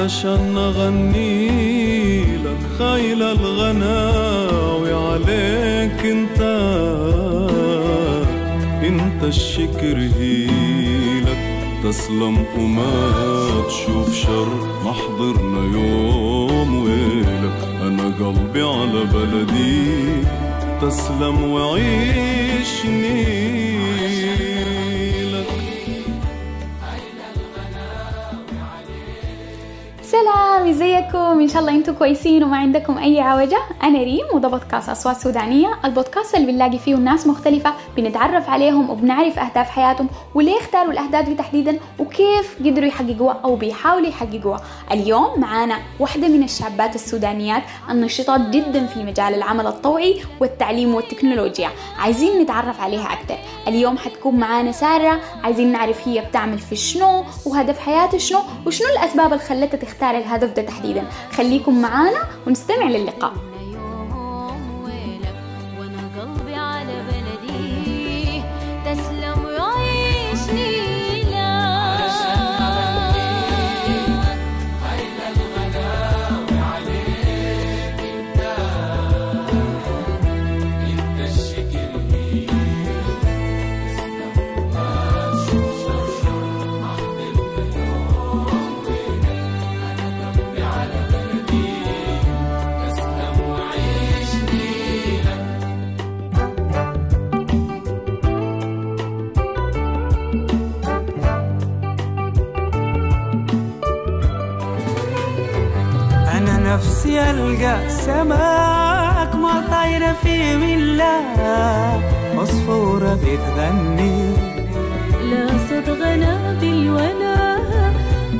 علشان نغني لك خايل الغناوي عليك انت. انت الشكر هيلك تسلم وما تشوف شر. محضرنا يوم ويلك أنا قلبي على بلدي. تسلم وعيشني. ये ازيكم إن شاء الله أنتم كويسين وما عندكم أي عوجة. أنا ريم وده بودكاست أصوات سودانية. البودكاست اللي بنلاقي فيه ناس مختلفة بنتعرف عليهم وبنعرف أهداف حياتهم وليه اختاروا الأهداف دي تحديدا وكيف قدروا يحققوها أو بيحاولوا يحققوها. اليوم معانا واحدة من الشابات السودانيات النشطات جدا في مجال العمل الطوعي والتعليم والتكنولوجيا. عايزين نتعرف عليها أكثر اليوم حتكون معانا سارة عايزين نعرف هي بتعمل في شنو وهدف حياتها شنو وشنو الأسباب اللي خلتها تختار الهدف ده تحديدا. خليكم معانا ونستمع للقاء. سماك ما طايرة في ملا. عصفورة بتغني. لا صوت غنابل ولا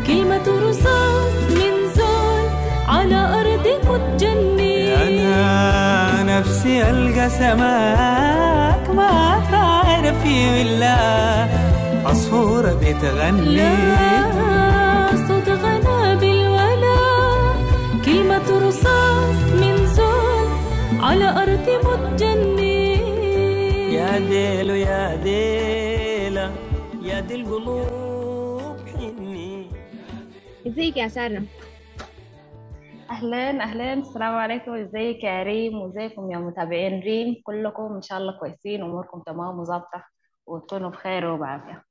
كلمة رصاص من زول على أرض متجني أنا نفسي ألقى سماك ما طايرة في ملا. عصفورة بتغني. لا على أرض متجني. يا ديلو يا ديلا يا دي القلوب حني. ازيك يا سارة؟ أهلا أهلا السلام عليكم. ازيك يا ريم؟ وازيكم يا متابعين ريم؟ كلكم إن شاء الله كويسين أموركم تمام وظابطة وتكونوا بخير وبعافية.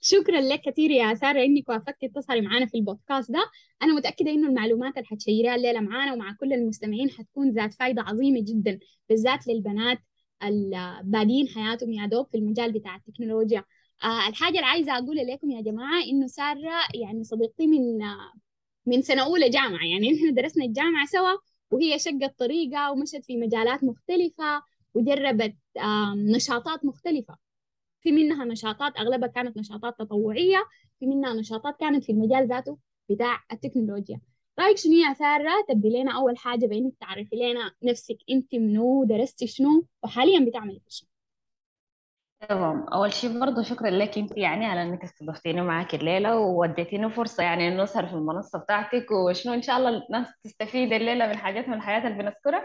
شكرا لك كثير يا سارة إنك وافقتي تظهري معنا في البودكاست ده. أنا متأكدة إنه المعلومات اللي حتشيريها الليلة معانا ومع كل المستمعين حتكون ذات فايدة عظيمة جدا بالذات للبنات البادين حياتهم يا دوب في المجال بتاع التكنولوجيا. آه الحاجة اللي عايزة أقولها لكم يا جماعة إنه سارة يعني صديقتي من من سنة أولى جامعة يعني إحنا درسنا الجامعة سوا وهي شقت طريقة ومشت في مجالات مختلفة وجربت نشاطات مختلفة. في منها نشاطات أغلبها كانت نشاطات تطوعية في منها نشاطات كانت في المجال ذاته بتاع التكنولوجيا. رأيك شنو يا سارة؟ تبدي لنا أول حاجة بإنك تعرفي لنا نفسك أنت منو؟ درستي شنو؟ وحاليا بتعملي شنو؟ تمام. أول شيء برضه شكرا لك أنت يعني على إنك استضفتيني معك الليلة ووديتيني فرصة يعني إنه أسهر في المنصة بتاعتك وشنو إن شاء الله الناس تستفيد الليلة من حاجات من الحياة اللي بنذكرها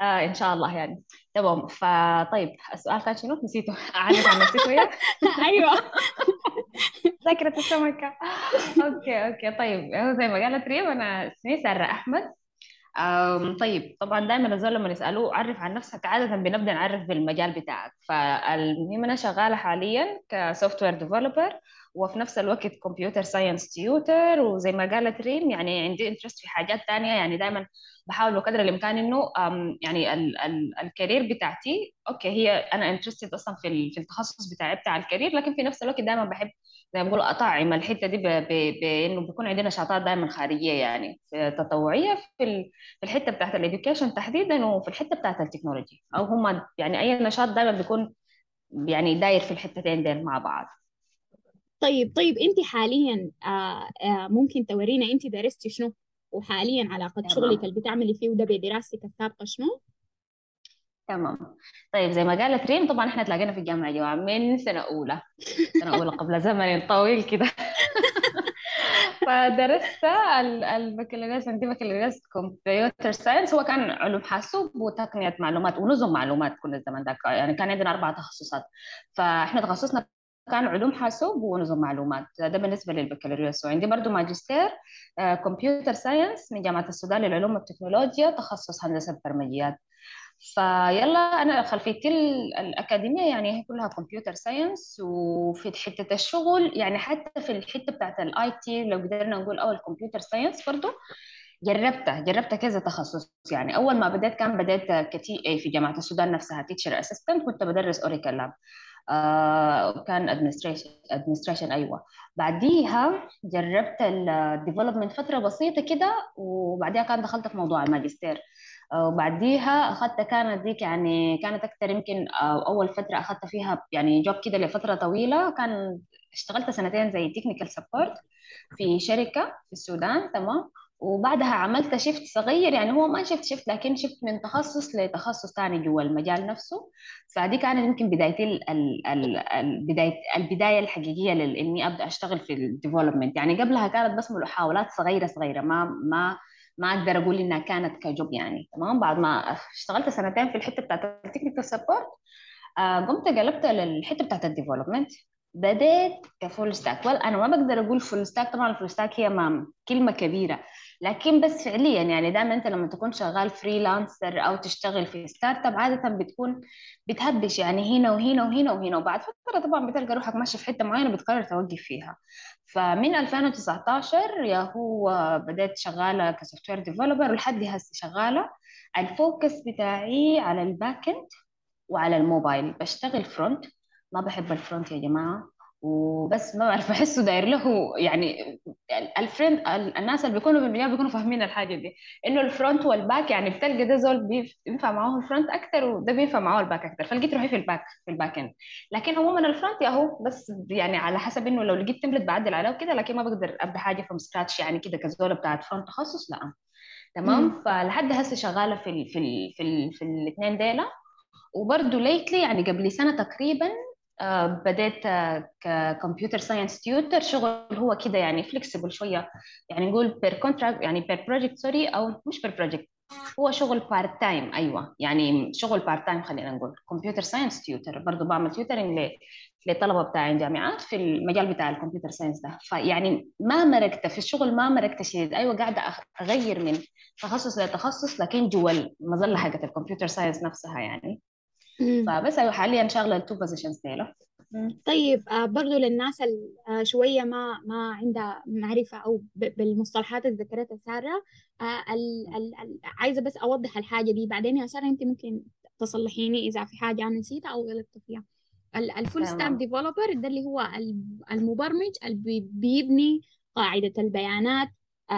آه إن شاء الله يعني. تمام. فطيب السؤال كان شنو؟ نسيته. اعرف عن نفسي شوية. أيوة. ذاكرة السمكة. okay okay. طيب زي ما قالت ريم أنا اسمي سارة أحمد. طيب طبعا دائما الزول لما يسألوه عرف عن نفسك عادة بنبدأ نعرف بالمجال بتاعك. فالمهم أنا شغالة حاليا ك software developer وفي نفس الوقت computer science tutor وزي ما قالت ريم يعني عندي interest في حاجات تانية. يعني دائما بحاول بقدر الإمكان إنه يعني ال ال ال career بتاعتي okay هي أنا interested أصلا في ال- في التخصص بتاعي بتاع ال career لكن في نفس الوقت دائما بحب زي ما بقول اطعم الحتة دي ب- ب- بانه بيكون عندنا نشاطات دائما خارجية يعني في- تطوعيه في ال في الحتة بتاعت ال education تحديدا وفي الحتة بتاعت ال technology أو هم يعني أي نشاط دائما بيكون يعني داير في الحتتين ديل مع بعض طيب طيب أنت حاليا آه آه ممكن تورينا أنت درستي شنو وحاليا علاقة تمام. شغلك اللي بتعملي فيه وده بدراستك السابقة شنو؟ تمام. طيب زي ما قالت ريم طبعا إحنا تلاقينا في الجامعة يا جماعة من سنة أولى. سنة أولى قبل زمن طويل كده. فدرست ال- البكالوريوس عندي بكالوريوس computer science هو كان علوم حاسوب وتقنية معلومات ونظم معلومات كل الزمن ده. يعني كان عندنا أربع تخصصات. فإحنا تخصصنا كان علوم حاسوب ونظم معلومات. ده بالنسبة للبكالوريوس وعندي برضو ماجستير computer science من جامعة السودان للعلوم والتكنولوجيا تخصص هندسة برمجيات. فيلا أنا خلفيتي ال- الأكاديمية يعني هي كلها computer science وفي حتة الشغل يعني حتى في الحتة بتاعت ال IT لو قدرنا نقول أول computer science برضه جربتها جربت كذا تخصص يعني. أول ما بدأت كان بدأت ك TA في جامعة السودان نفسها teacher assistant كنت بدرس Oracle lab آه كان administration administration أيوه. بعديها جربت ال development فترة بسيطة كده وبعديها كان دخلت في موضوع الماجستير. وبعديها أخذت كانت ديك يعني كانت أكثر يمكن آه، أول فترة أخذت فيها يعني job كده لفترة طويلة. كان اشتغلت سنتين زي technical support في شركة في السودان تمام. وبعدها عملت shift صغير يعني هو ما shift shift لكن shift من تخصص لتخصص ثاني جوا المجال نفسه. فدي كانت يمكن بدايتي ال- ال- ال- البدايه البداية الحقيقية لإني أبدأ أشتغل في ال development يعني قبلها كانت بس محاولات صغيرة صغيرة ما ما ما أقدر أقول إنها كانت ك job يعني تمام؟ بعد ما اشتغلت سنتين في الحتة بتاعت ال technical support قمت قلبت للحتة بتاعت ال development بديت ك full stack ولا أنا ما بقدر أقول full stack طبعا ال full stack هي ما كلمة كبيرة. لكن بس فعليا يعني دائما أنت لما تكون شغال freelancer أو تشتغل في startup عادة بتكون بتهبش يعني هنا وهنا وهنا وهنا. وبعد فترة طبعا بتلقى روحك ماشي في حتة معينة بتقرر توقف فيها. فمن 2019 يا هو بدأت شغالة ك software developer ولحد هسه شغالة. ال focus بتاعي على ال back end وعلى الموبايل. بشتغل front ما بحب ال front يا جماعة. وبس ما بعرف بحسه داير له يعني ال friend الناس اللي بيكونوا في المجال بيكونوا فاهمين الحاجة دي إنه ال front وال back يعني بتلقى ده زول بينفع معاه ال front أكتر وده بينفع معاه ال back أكتر فلقيت روحي في ال back في ال back end لكن عموما ال front يا هو بس يعني على حسب إنه لو لقيت template بعدل عليه وكده لكن ما بقدر ابدا حاجة from scratch يعني كده كزولة بتاعت front تخصص لا. تمام؟ فلحد هسه شغالة في ال في ال في ال في الاثنين ديلا وبرضه lately يعني قبل سنة تقريبا آه، بديت ك computer science tutor شغل هو كده يعني flexible شوية. يعني نقول per contract يعني per project sorry أو مش per project هو شغل part time أيوه. يعني شغل part time خلينا نقول. computer science tutor برضه بعمل tutoring للطلبه بتاع الجامعات في المجال بتاع ال computer science ده. فيعني ما مرقت في الشغل ما مرقت شديد. أيوه قاعدة أغير من تخصص لتخصص لكن جوا المظله حقت ال computer science نفسها يعني. فبس أيوه حاليا شغلة ال two positions ديلا طيب آه، برضو للناس آه، شوية ما ما عندها معرفة أو بالمصطلحات اللي ذكرتها سارة. آه، عايزة بس أوضح الحاجة دي. بعدين يا سارة أنت ممكن تصلحيني إذا في حاجة أنا نسيتها أو غلطت فيها. ال full stack developer ده اللي هو ال- المبرمج اللي بي- بيبني قاعدة البيانات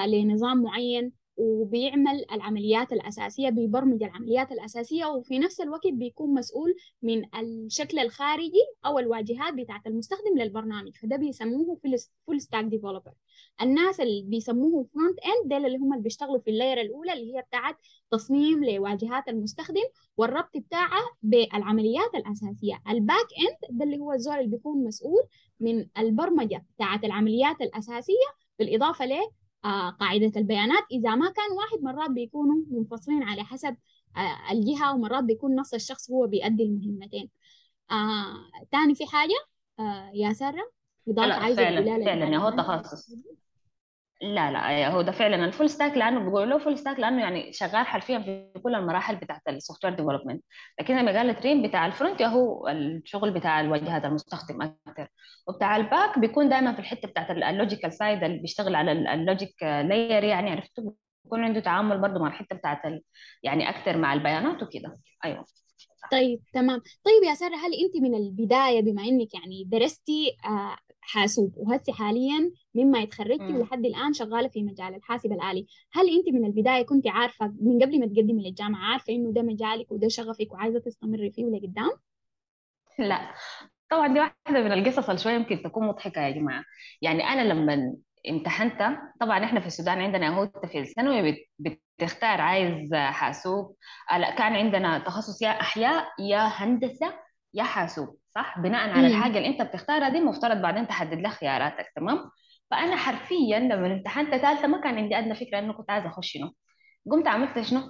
لنظام معين. وبيعمل العمليات الأساسية بيبرمج العمليات الأساسية وفي نفس الوقت بيكون مسؤول من الشكل الخارجي أو الواجهات بتاعت المستخدم للبرنامج. فده بيسموه full stack developer الناس اللي بيسموه front end دول اللي هم اللي بيشتغلوا في ال layer الأولى اللي هي بتاعت تصميم لواجهات المستخدم والربط بتاعها بالعمليات الأساسية. ال back end ده اللي هو الزول اللي بيكون مسؤول من البرمجة بتاعت العمليات الأساسية بالإضافة ل آه، قاعدة البيانات. إذا ما كان واحد مرات بيكونوا منفصلين على حسب آه، الجهة ومرات بيكون نفس الشخص هو بيأدي المهمتين. آه، تاني في حاجة آه، يا سارة إضافة عايزة فعلا فعلا هو تخصص. لا لا يا هو ده فعلا ال full stack لأنه بيقولوا له full stack لأنه يعني شغال حرفيا في كل المراحل بتاعت ال software development لكن زي ما قالت ريم بتاع ال front هو الشغل بتاع الواجهات المستخدم أكثر وبتاع ال back بيكون دائما في الحتة بتاعت ال logical side اللي بيشتغل على ال logic layer يعني عرفتوا بيكون عنده تعامل برضه مع الحتة بتاعت. يعني أكثر مع البيانات وكده. أيوه. طيب تمام. طيب يا سارة هل أنت من البداية بما إنك يعني درستي آه، حاسوب. وهسه حاليا مما اتخرجتي مم. ولحد الآن شغالة في مجال الحاسب الآلي. هل أنت من البداية كنت عارفة من قبل ما تقدمي للجامعة عارفة إنه ده مجالك وده شغفك وعايزة تستمري فيه لقدام؟ لا. طبعا دي واحدة من القصص اللي شوية يمكن تكون مضحكة يا جماعة. يعني أنا لما امتحنت طبعا إحنا في السودان عندنا هو في الثانوي بت- بتختار عايز حاسوب. لا كان عندنا تخصص يا أحياء يا هندسة يا حاسوب. صح؟ بناء على الحاجة اللي أنت بتختارها دي مفترض بعدين تحدد لها خياراتك تمام؟ فأنا حرفيا لما امتحنت ثالثة ما كان عندي أدنى فكرة إنه كنت عايزة أخش شنو. قمت عملت شنو؟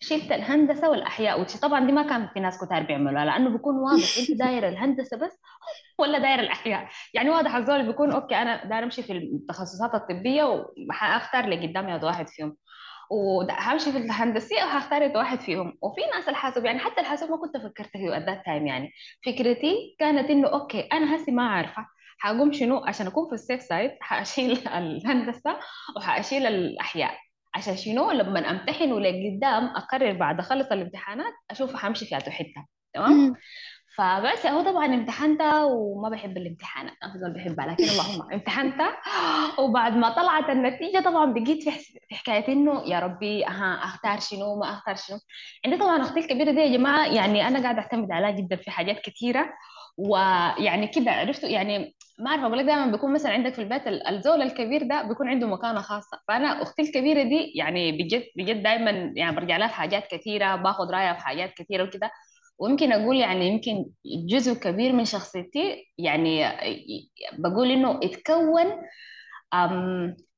شلت الهندسة والأحياء طبعا دي ما كان في ناس كتار بيعملوها لأنه بيكون واضح انت داير الهندسة بس ولا داير الأحياء. يعني واضح الزول بيكون okay أنا داير أمشي في التخصصات الطبية وحأختار لي قدامي واحد فيهم وهمشي في الهندسية وهختار واحد فيهم. وفي ناس الحاسب يعني حتى الحاسب ما كنت فكرت فيه at that time يعني. فكرتي كانت إنه okay أنا هسي ما عارفة حقوم شنو عشان أكون في السيف سايد حأشيل الهندسة وحأشيل الأحياء. عشان شنو؟ لما أمتحن ولقدام أقرر بعد أخلص الامتحانات أشوف حمشي في حتة تمام. فبس هو طبعا امتحنتها وما بحب الامتحانات أفضل بحبها لكن اللهم امتحنتها وبعد ما طلعت النتيجة طبعا بقيت في في حكاية إنه يا ربي ها أختار شنو ما أختار شنو. عندي طبعا أختي الكبيرة دي يا جماعة يعني أنا قاعدة أعتمد عليها جدا في حاجات كثيره ويعني كده عرفتوا يعني ما أعرف أقول لك دائما بيكون مثلا عندك في البيت ال- الزول الكبير ده بيكون عنده مكانة خاصة. فأنا أختي الكبيرة دي يعني بجد بجد دايما يعني برجع لها في حاجات كثيره باخذ رأيها في حاجات كثيره وكده. ويمكن أقول يعني يمكن جزء كبير من شخصيتي يعني بقول إنه اتكون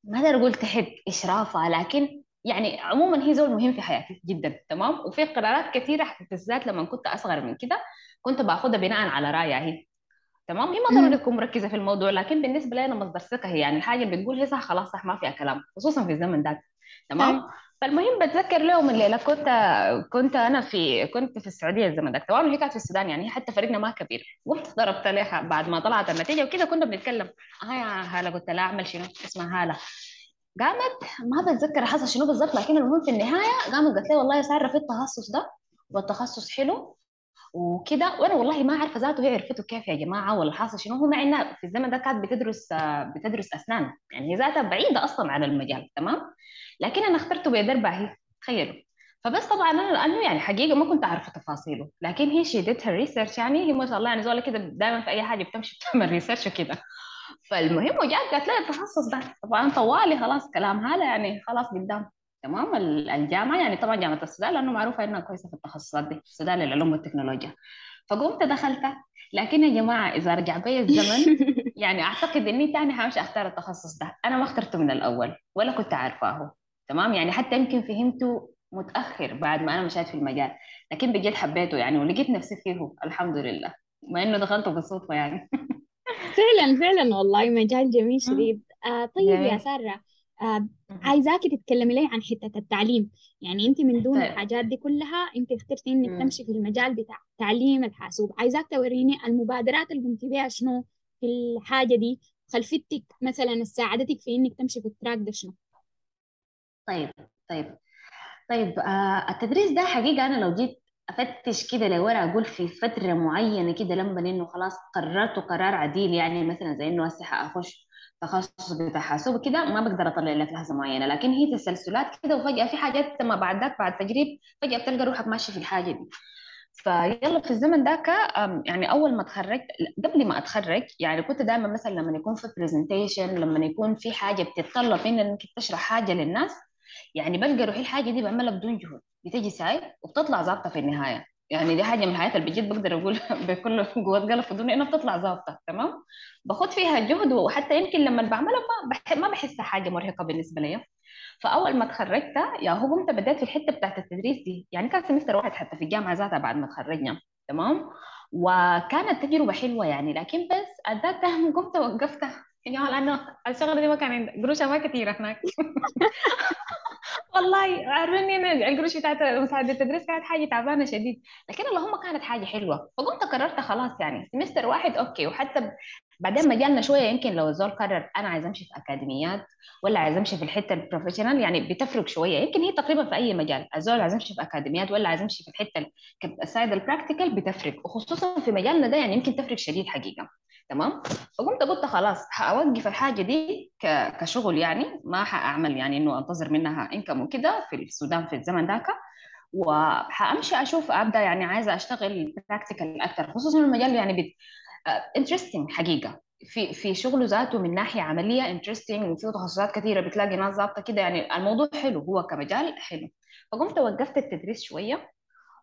ما أقدر أقول تحت إشرافها لكن يعني عموما هي زول مهم في حياتي جدا تمام؟ وفي قرارات كثيرة بالذات لما كنت أصغر من كده كنت باخذها بناء على رأيها هي تمام؟ هي ما ضروري تكون مركزة في الموضوع لكن بالنسبة لي أنا مصدر ثقة هي يعني الحاجة اللي بتقول هي صح خلاص صح ما فيها كلام خصوصا في الزمن ده تمام؟ فالمهم بتذكر لهم الليلة كنت كنت أنا في كنت في السعودية الزمن ده. تمام وهي كانت في السودان يعني حتى فريقنا ما كبير. قمت ضربت لها بعد ما طلعت النتيجة وكده كنا بنتكلم. ها يا هاله قلت لها أعمل شنو؟ اسمها هاله قامت ما بتذكر حصل شنو بالضبط لكن المهم في النهاية قامت قالت لي والله يا سارة في التخصص ده والتخصص حلو وكده. وأنا والله ما عارفة ذاته هي عرفته كيف يا جماعة ولا حاصل شنو. هو مع إنها في الزمن ده كانت بتدرس بتدرس أسنان. يعني هي ذاتها بعيدة أصلا عن المجال تمام؟ لكن أنا اخترته بدربها هي تخيلوا. فبس طبعا أنا لأنه يعني حقيقة ما كنت أعرف تفاصيله. لكن هي شدتها research يعني هي ما شاء الله يعني زولة كده دائما في أي حاجة بتمشي بتعمل research وكده. فالمهم وجات قالت لي التخصص ده. طبعا طوالي خلاص كلام هذا يعني خلاص قدام. تمام؟ ال- الجامعة يعني طبعا جامعة السودان لأنه معروفة إنها كويسة في التخصصات دي السودان للعلوم والتكنولوجيا. فقمت دخلتها. لكن يا جماعة إذا رجع بي الزمن يعني أعتقد إني تاني حمشي أختار التخصص ده. أنا ما اخترته من الأول ولا كنت عارفاه. تمام؟ يعني حتى يمكن فهمته متأخر بعد ما أنا مشيت في المجال. لكن بجد حبيته يعني ولقيت نفسي فيه الحمد لله. مع إنه دخلته بالصدفه يعني. فعلا فعلا والله. مجال جميل شديد. آه طيب يا جميل. آه عايزاكي تتكلمي لي عن حتة التعليم. يعني انت من دون طيب. الحاجات دي كلها انت اخترتي انك. تمشي في المجال بتاع تعليم الحاسوب. عايزاك توريني المبادرات اللي قمتي بيها شنو في الحاجة دي خلفيتك مثلا ساعدتك في انك تمشي في التراك ده شنو؟ طيب طيب طيب آه التدريس ده حقيقة أنا لو جيت أفتش كده لورا أقول في فترة معينة كده لما إنه خلاص قررت قرار عديل يعني مثلا زي إنه هسه حأخش تخصص بتاع حاسوب كده ما بقدر أطلع لك لحظة معينة. لكن هي تسلسلات كده وفجأة في حاجات ما بعد ذاك بعد تجريب فجأة بتلقى روحك ماشي في الحاجة دي. فيلا في الزمن ذاك يعني أول ما اتخرجت قبل ما اتخرج يعني كنت دائما مثلا لما يكون في presentation لما يكون في حاجة بتتطلب منك إنك تشرح حاجة للناس يعني بلقى روحي الحاجة دي بعملها بدون جهد. بتيجي ساي وبتطلع ظابطة في النهاية. يعني دي حاجة من الحاجات اللي بجد بقدر أقول بكل قوة قلب في الدنيا انها بتطلع ظابطة تمام؟ باخد فيها جهد وحتى يمكن لما بعملها ما. ما بحسها حاجة مرهقة بالنسبة لي فأول ما اتخرجت يا هو قمت بدأت في الحتة بتاعت التدريس دي يعني كان سمستر واحد حتى في الجامعة ذاتها بعد ما تخرجنا تمام؟ وكانت تجربة حلوة يعني لكن بس ادات قمت وقفتها. يا جماعة لأنه الشغلة دي ما كان عندي قروشها ما كثيره هناك. والله عارفين أنا القروش بتاعت مساعدة التدريس كانت حاجة تعبانة شديد. لكن اللهم كانت حاجة حلوة. فقمت قررت خلاص يعني. semester واحد okay. وحتى بعدين مجالنا شوية يمكن لو الزول قرر أنا عايز أمشي في أكاديميات ولا عايز أمشي في الحتة ال professional يعني بتفرق شوية. يمكن هي تقريبا في أي مجال. الزول عايز امشي في أكاديميات ولا عايز امشي في الحتة ال- ال side ال practical بتفرق. وخصوصا في مجالنا ده يعني يمكن تفرق شديد حقيقة. تمام؟ فقمت قلت خلاص حأوقف الحاجة دي كشغل يعني ما حأعمل يعني إنه أنتظر منها income وكده في السودان في الزمن ذاك. وحأمشي أشوف أبدأ يعني عايزة أشتغل practical أكثر خصوصا المجال يعني. interesting حقيقة. في في شغله ذاته من ناحية عملية interesting وفيه تخصصات كثيرة بتلاقي ناس ظابطة كده. يعني الموضوع حلو هو كمجال حلو. فقمت وقفت التدريس شوية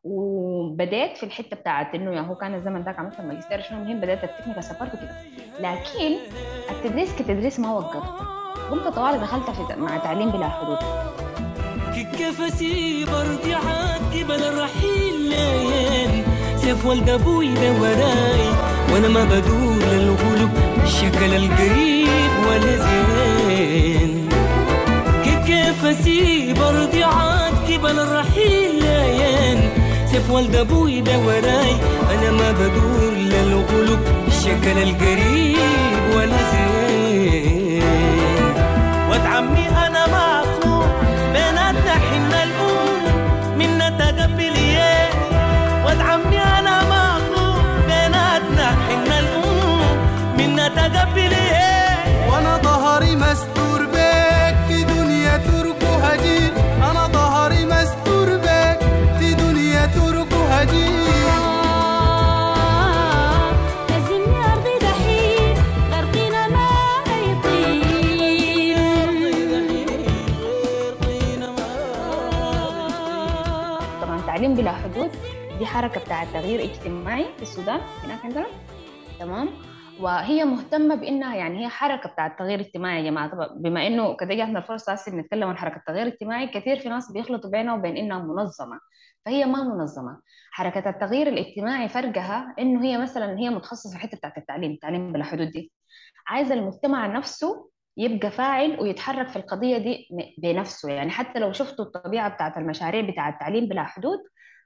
وبدأت في الحتة بتاعت إنه يا هو كان الزمن ذاك عملت الماجستير شنو المهم بدأت ال technical support وكده. لكن التدريس كتدريس ما وقفت. قمت طوالي دخلت في مع تعليم بلا حدود. كيف اسيب ارضي قبل الرحيل لين سيف ولد أبوي ده وراي. وأنا ما بدور للغلب شكل القريب ولا زين. كي- كيف أسيب أرضي عاد قبل الرحيل لين سيف ولد أبوي ده وراي أنا ما بدور للغلب شكل القريب ولا زين. واد عمي أنا مخلوق بيناتنا حنا الام منا تقبل إيه واد عمي وأنا ظهري مستور بك في دنيا ترك هجير أنا ظهري مستور بك في دنيا ترك هجير لازمني أرضي دحين غرقنا ما يطير. طبعا تعليم بلا حدود. دي حركة بتاعت تغيير اجتماعي في السودان. هناك عندنا؟ تمام. وهي مهتمة بإنها يعني هي حركة بتاعت تغيير اجتماعي يا جماعة. طبعا بما إنه كده جاتنا الفرصة هسه نتكلم عن حركة تغيير اجتماعي كثير في ناس بيخلطوا بينها وبين إنها منظمة فهي ما منظمة. حركة التغيير الاجتماعي فرقها إنه هي مثلا هي متخصصة في الحتة بتاعت التعليم التعليم بلا حدود دي. عايزة المجتمع نفسه يبقى فاعل ويتحرك في القضية دي بنفسه. يعني حتى لو شفتوا الطبيعة بتاعت المشاريع بتاعت التعليم بلا حدود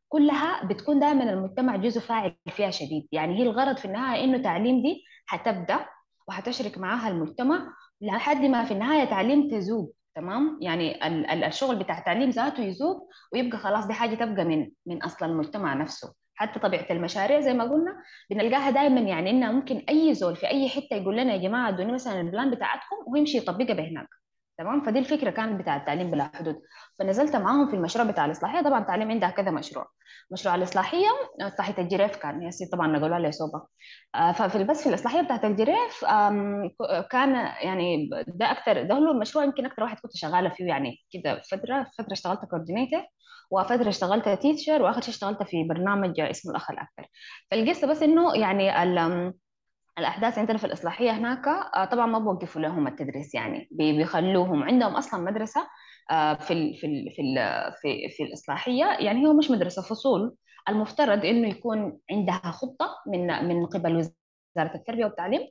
كلها بتكون دائما المجتمع جزء فاعل فيها شديد. يعني هي الغرض في النهاية إنه تعليم دي هتبدأ وهتشرك معاها المجتمع لحد ما في النهاية تعليم تذوب تمام؟ يعني ال- ال- الشغل بتاع التعليم ذاته يذوب ويبقى خلاص دي حاجة تبقى من من أصل المجتمع نفسه. حتى طبيعة المشاريع زي ما قلنا بنلقاها دائما يعني إنها ممكن أي زول في أي حتة يقول لنا يا جماعة ادوني مثلا ال plan بتاعتكم ويمشي يطبقها بهناك. تمام؟ فدي الفكرة كانت بتاع التعليم بلا حدود. فنزلت معاهم في المشروع بتاع الإصلاحية. طبعا التعليم عندها كذا مشروع. مشروع الإصلاحية إصلاحية الجريف كان سيدي طبعا نقولوا عليه صوبة. آه، ففي بس في الإصلاحية بتاعت الجريف كان يعني ده أكتر ده هو المشروع يمكن أكتر واحد كنت شغالة فيه يعني كده فترة فترة اشتغلت coordinator وفترة اشتغلت تيتشر وآخر شيء اشتغلت في برنامج اسمه الأخ الأكبر. فالقصة بس إنه يعني ال- آم، الأحداث عندنا في الإصلاحية هناك آه، طبعا ما بوقفوا لهم التدريس يعني بي- بيخلوهم عندهم أصلا مدرسة آه، في ال في ال في ال في في الإصلاحية. يعني هو مش مدرسة فصول. المفترض إنه يكون عندها خطة من من قبل وزارة التربية والتعليم.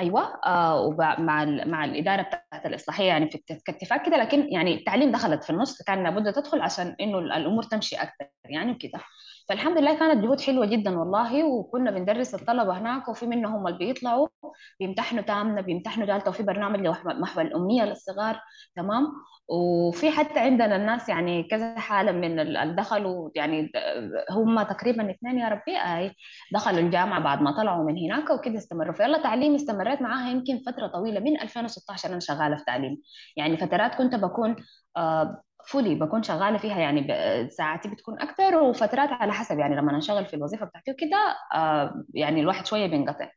أيوه آه ومع مع الإدارة بتاعت الإصلاحية يعني في كاتفاق كده لكن يعني التعليم دخلت في النص كان لابد تدخل عشان إنه الأمور تمشي أكثر يعني وكده. فالحمد لله كانت جهود حلوة جدا والله وكنا بندرس الطلبة هناك وفي منهم اللي بيطلعوا بيمتحنوا تامنه بيمتحنوا ثالثه وفي برنامج محو الاميه للصغار تمام؟ وفي حتى عندنا الناس يعني كذا حالة من اللي دخلوا يعني هم تقريبا اثنين يا ربي اي دخلوا الجامعة بعد ما طلعوا من هناك وكده استمروا. فيلا تعليم استمريت معاها يمكن فترة طويلة من 2016 أنا شغالة في تعليم. يعني فترات كنت بكون آه fully بكون شغالة فيها يعني ساعاتي بتكون أكثر وفترات على حسب يعني لما أنشغل في الوظيفة بتاعتي وكده آه يعني الواحد شوية بينقطع.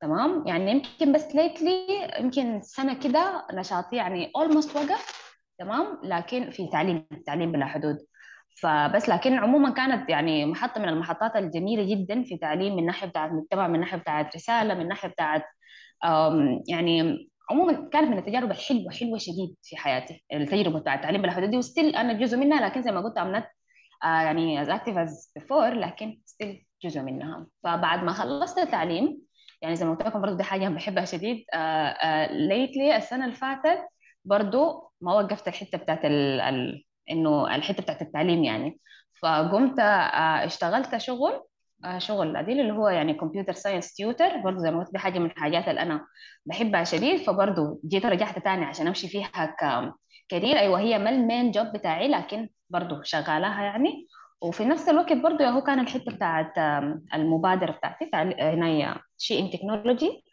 تمام؟ يعني يمكن بس lately يمكن سنة كده نشاطي يعني almost وقف. تمام؟ لكن في تعليم تعليم بلا حدود. فبس لكن عموما كانت يعني محطة من المحطات الجميلة جدا في تعليم من ناحية بتاعت مجتمع من ناحية بتاعت رسالة من ناحية بتاعت يعني عموما كانت من التجارب الحلوه حلوة شديد في حياتي. التجربة بتاعت التعليم بلا حدود دي و still أنا جزء منها لكن زي ما قلت I'm not آه يعني as active as before لكن still جزء منها. فبعد ما خلصت التعليم يعني زي ما قلت لكم برضه دي حاجة بحبها شديد lately السنة اللي فاتت برضه ما وقفت الحتة بتاعت ال ال إنه الحتة بتاعت التعليم يعني. فقمت اشتغلت شغل شغل. عديل اللي هو يعني computer science tutor برضه زي ما قلت دي حاجة من الحاجات اللي أنا بحبها شديد. فبرضه جيت رجعت تاني عشان أمشي فيها ك career أيوه هي ما ال main job بتاعي لكن برضه شغالها يعني. وفي نفس الوقت برضه هو كان الحتة بتاعت المبادرة بتاعتي هنا She in Technology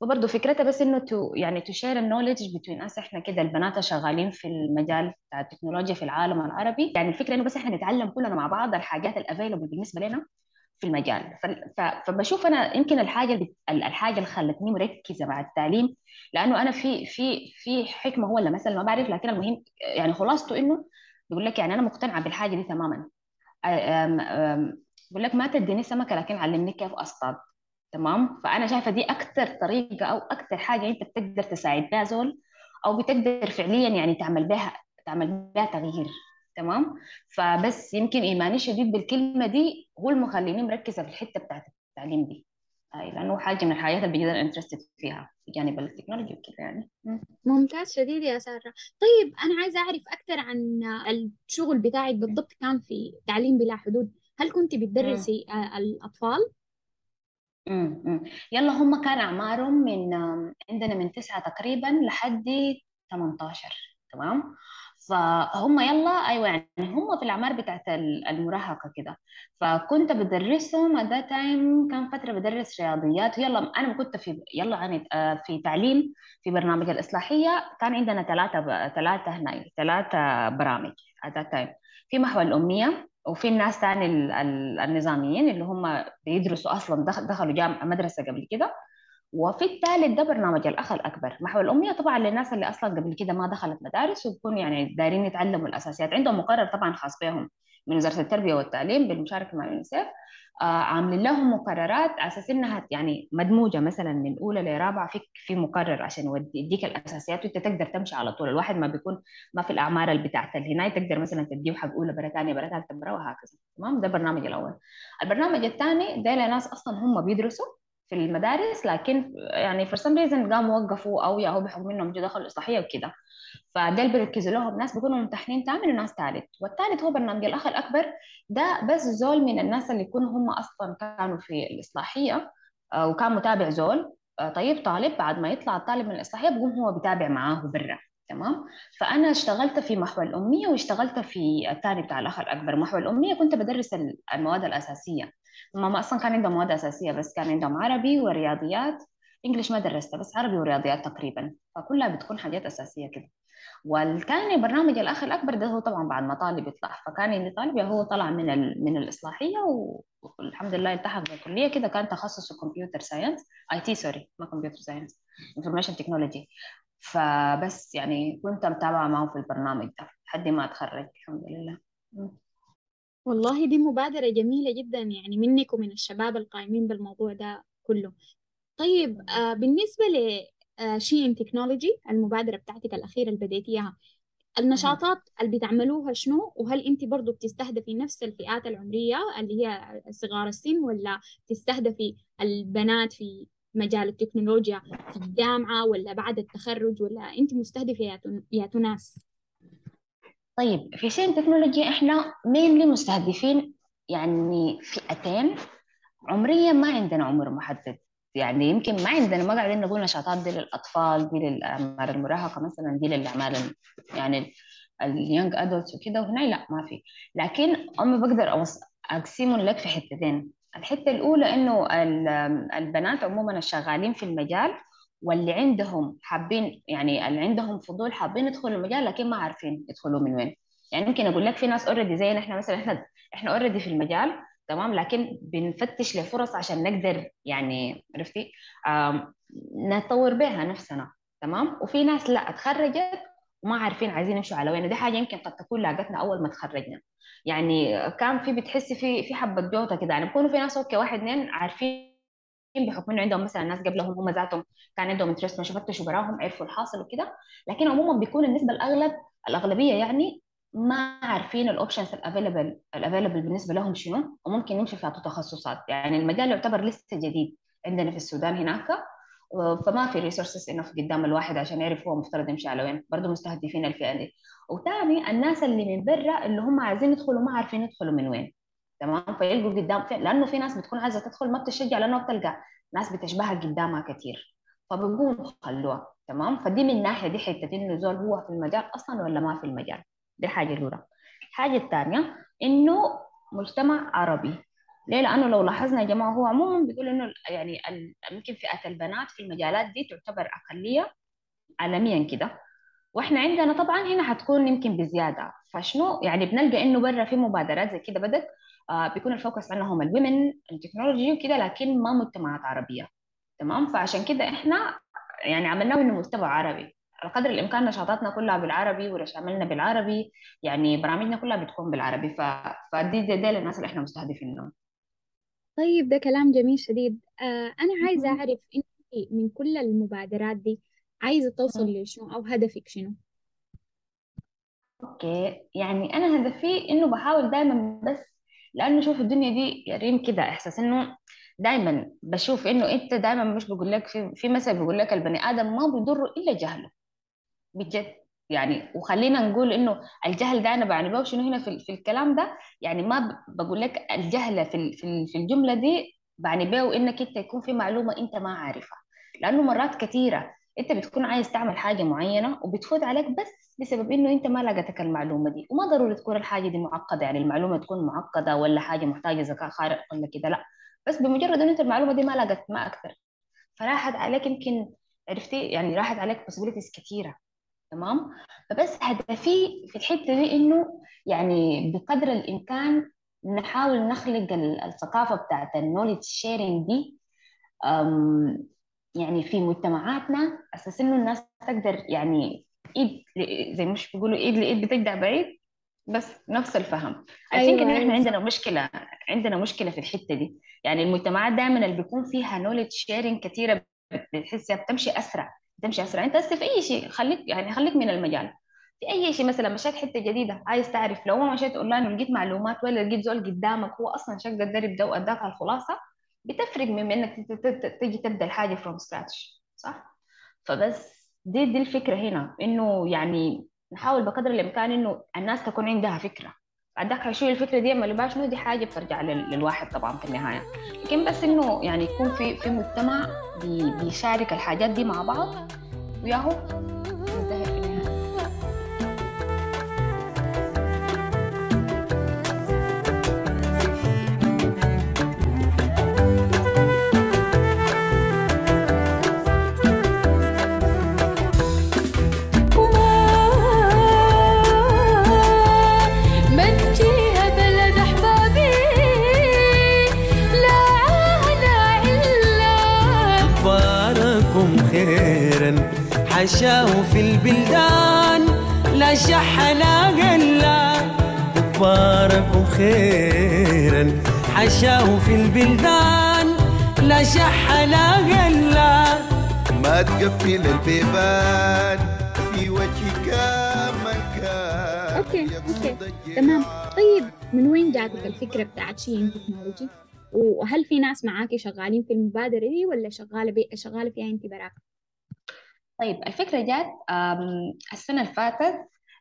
وبرضه فكرتها بس إنه to يعني to share ال knowledge between us إحنا كده البنات شغالين في المجال بتاع التكنولوجيا في العالم العربي. يعني الفكرة إنه بس إحنا نتعلم كلنا مع بعض الحاجات ال available بالنسبة لنا. في المجال. فبشوف أنا يمكن الحاجة الحاجة اللي خلتني مركزة مع التعليم لأنه أنا في في في حكمة هو اللي مثلا ما بعرف لكن المهم يعني خلاصته إنه بيقول لك يعني أنا مقتنعة بالحاجة دي تماما. بقول لك ما تديني سمكة لكن علمني كيف أصطاد. تمام؟ فأنا شايفة دي أكثر طريقة أو أكثر حاجة أنت بتقدر تساعد بها زول أو بتقدر فعليا يعني تعمل بها تعمل بها تغيير. تمام فبس يمكن ايماني شديد بالكلمة دي هو المخليني مركزة في الحتة بتاعت التعليم دي هاي لأنه حاجة من الحاجات اللي بجد انترستد فيها في جانب التكنولوجيا وكده يعني مم. ممتاز شديد يا سارة طيب أنا عايزة أعرف أكثر عن الشغل بتاعك بالضبط كان في تعليم بلا حدود هل كنت. بتدرسي آه، الأطفال؟ امم. يلا هم كان أعمارهم من عندنا من تسعة تقريبا لحد 18 تمام فهم يلا أيوه يعني هم في الأعمار بتاعت ال- المراهقة كده. فكنت بدرسهم that time كان فترة بدرس رياضيات. يلا أنا كنت في يلا يعني في تعليم في برنامج الإصلاحية. كان عندنا ثلاثة ثلاثة هنا ثلاثة برامج that time. في محور الاميه وفي الناس ال- النظاميين اللي هم بيدرسوا أصلا دخل دخلوا جامعة مدرسة قبل كده. وفي الثالث ده برنامج الأخ الأكبر. محور الأمية طبعا للناس اللي أصلا قبل كده ما دخلت مدارس وبكون يعني دايرين يتعلموا الأساسيات. عندهم مقرر طبعا خاص بهم من وزارة التربية والتعليم بالمشاركة مع اليونيسيف آه عاملين لهم مقررات على أساس إنها يعني مدموجة مثلا من أولى لرابعة. في في مقرر عشان يديك الأساسيات وأنت تقدر تمشي على طول. الواحد ما بيكون ما في الأعمار اللي بتاعت الهناية. تقدر مثلا تديه حق أولى برا ثانية برا ثالثه برا وهكذا. تمام؟ ده البرنامج الأول. البرنامج الثاني ده لناس أصلا هم بيدرسوا. في المدارس لكن يعني for some reason قاموا وقفوا أو يا هو بحكم إنهم جو دخلوا الاصلاحيه وكده. اللي بيركزوا لهم. ناس بيكونوا ممتحنين ثامن وناس ثالث والثالث هو برنامج الأخ الأكبر. ده بس زول من الناس اللي يكونوا هم أصلا كانوا في الإصلاحية آه، وكان متابع زول. آه، طيب طالب بعد ما يطلع الطالب من الإصلاحية بيقوم هو بيتابع معاه برا. تمام؟ فأنا اشتغلت في محور الاميه واشتغلت في الثاني بتاع الاخ الاكبر محور الاميه كنت بدرس المواد الأساسية. هم أصلا كان عندهم مواد أساسية بس كان عندهم عربي ورياضيات. English ما درسته بس عربي ورياضيات تقريبا. فكلها بتكون حاجات أساسية كده. والثاني برنامج الاخ الأكبر ده هو طبعا بعد ما طالب يطلع. فكان اللي طالب هو طلع من ال... من الإصلاحية والحمد لله التحق بالكلية كده. كان تخصصه computer science IT sorry ما computer science information technology فبس يعني كنت متابعة معه في البرنامج ده لحد ما اتخرج الحمد لله. والله دي مبادرة جميلة جدا يعني منك ومن الشباب القائمين بالموضوع ده كله. طيب آه بالنسبة ل آه تكنولوجي المبادرة بتاعتك الأخيرة اللي بديتيها النشاطات اللي بتعملوها شنو؟ وهل أنت برضو بتستهدفي نفس الفئات العمرية اللي هي صغار السن ولا تستهدفي البنات في مجال التكنولوجيا في الجامعة ولا بعد التخرج ولا انت مستهدفة ياتو ناس؟ طيب في She in Technology إحنا mainly مستهدفين يعني فئتين. عمريا ما عندنا عمر محدد. يعني يمكن ما عندنا ما قاعدين نقول نشاطات دي للأطفال دي للأعمار المراهقة مثلا دي للاعمار ال- يعني ال young adults وكده وهنا لا ما في. لكن أنا بقدر أقسمهم لك في حتتين. الحتة الأولى إنه ال- البنات عموما الشغالين في المجال واللي عندهم حابين يعني اللي عندهم فضول حابين يدخلوا المجال لكن ما عارفين يدخلوا من وين. يعني يمكن أقول لك في ناس already زينا إحنا مثلا إحنا إحنا already في المجال تمام؟ لكن بنفتش لفرص عشان نقدر يعني عرفتي؟ نطور بها نفسنا تمام؟ وفي ناس لا اتخرجت وما عارفين عايزين يمشوا على وين ودي حاجة يمكن قد تكون لاقتنا أول ما تخرجنا. يعني كان في بتحسي في في حبة جوطة كده. يعني بيكونوا في ناس okay واحد اثنين عارفين بحكم إنه عندهم مثلا ناس قبلهم هم ذاتهم كان عندهم interest مشوا فتشوا براهم عرفوا الحاصل وكده. لكن عموما بيكون النسبة الأغلب الأغلبية يعني ما عارفين ال options ال available ال available بالنسبة لهم شنو وممكن يمشوا في تخصصات. يعني المجال يعتبر لسه جديد عندنا في السودان هناك. فما في resources انه في قدام الواحد عشان يعرف هو مفترض يمشي على وين. برضه مستهدفين الفئة دي. وثاني الناس اللي من برا اللي هم عايزين يدخلوا ما عارفين يدخلوا من وين. تمام؟ فيلقوا قدام في... لأنه في ناس بتكون عايزة تدخل ما بتشجع لأنه بتلقى ناس بتشبهها قدامها كثير فبيقوموا خلوها. تمام؟ فدي من الناحيه دي حتة إنه زول هو في المجال أصلا ولا ما في المجال. دي الحاجة الأولى. الحاجة الثانية إنه مجتمع عربي. ليه؟ لأنه لو لاحظنا يا جماعة هو عموما بيقول إنه يعني يمكن فئة البنات في المجالات دي تعتبر أقلية عالميا كده. وإحنا عندنا طبعا هنا حتكون يمكن بزيادة. فشنو؟ يعني بنلقى إنه برا في مبادرات زي كده بدت آه بيكون ال focus عنهم ال women in technology وكده لكن ما مجتمعات عربية. تمام؟ فعشان كده إحنا يعني عملناه إنه محتوى عربي. على قدر الإمكان نشاطاتنا كلها بالعربي ورش عملنا بالعربي يعني برامجنا كلها بتكون بالعربي. ف... فدي دي, دي للناس اللي إحنا مستهدفينهم. طيب ده كلام جميل شديد. آه أنا عايزة أعرف أنت من كل المبادرات دي عايزة توصل لشنو أو هدفك شنو؟ أوكي. يعني أنا هدفي إنه بحاول دائما بس لأنه شوف الدنيا دي يا ريم كده إحساس إنه دائما بشوف إنه أنت دائما مش بقول لك في في مثل بيقول لك البني آدم ما بيضره إلا جهله. بجد. يعني وخلينا نقول إنه الجهل ده أنا بعني به شنو هنا في, في الكلام ده؟ يعني ما بقول لك الجهله في في ال- في الجملة دي بعني به انك أنت يكون في معلومة أنت ما عارفها. لأنه مرات كثيره أنت بتكون عايز تعمل حاجة معينة وبتفوت عليك بس بسبب إنه أنت ما لقيتك المعلومة دي. وما ضروري تكون الحاجة دي معقدة يعني المعلومة تكون معقدة ولا حاجة محتاجة ذكاء خارق ولا كده لا. بس بمجرد ان أنت المعلومة دي ما لقيت ما أكثر. فراحت عليك يمكن عرفتي يعني راحت عليك possibilities كثيره تمام؟ فبس هدفي في الحتة دي إنه يعني بقدر الإمكان نحاول نخلق ال- الثقافة بتاعت النولج شيرنج دي يعني في مجتمعاتنا أساس إنه الناس تقدر يعني إيد ل- زي مش بيقولوا إيد لإيد بتجدع بعيد بس نفس الفهم. I think أيوة إن إحنا أيوة. عندنا مشكلة عندنا مشكلة في الحتة دي. يعني المجتمعات دائما اللي بيكون فيها knowledge sharing كثيرة بتحسها بتمشي أسرع. بتمشي أسرع. أنت هسه في أي شيء خليك يعني خليك من المجال. في أي شيء مثلا مشيت حتة جديدة عايز تعرف لو ما مشيت أونلاين ولقيت معلومات ولا لقيت زول قدامك هو أصلا شق الدرب ده وأداك الخلاصة بتفرق من إنك ت- ت- ت- تجي تبدأ الحاجة from scratch صح؟ فبس دي دي الفكرة هنا إنه يعني نحاول بقدر الإمكان إنه الناس تكون عندها فكرة. بعدك شو الفكرة دي ما شنو دي حاجة بترجع لل- للواحد طبعا في النهاية. لكن بس إنه يعني يكون في في مجتمع بي- بيشارك الحاجات دي مع بعض وياهو. خيرا حشاه في البلدان لا شح لا قلا ما تقفل البيبان في وجهك مكان أوكي يقصد أوكي الجيران. تمام طيب من وين جاتك الفكرة بتاعت شين تكنولوجي؟ وهل في ناس معاكي شغالين في المبادرة دي ولا شغالة بي... شغالة فيها أنت براك؟ طيب الفكرة جات السنة اللي فاتت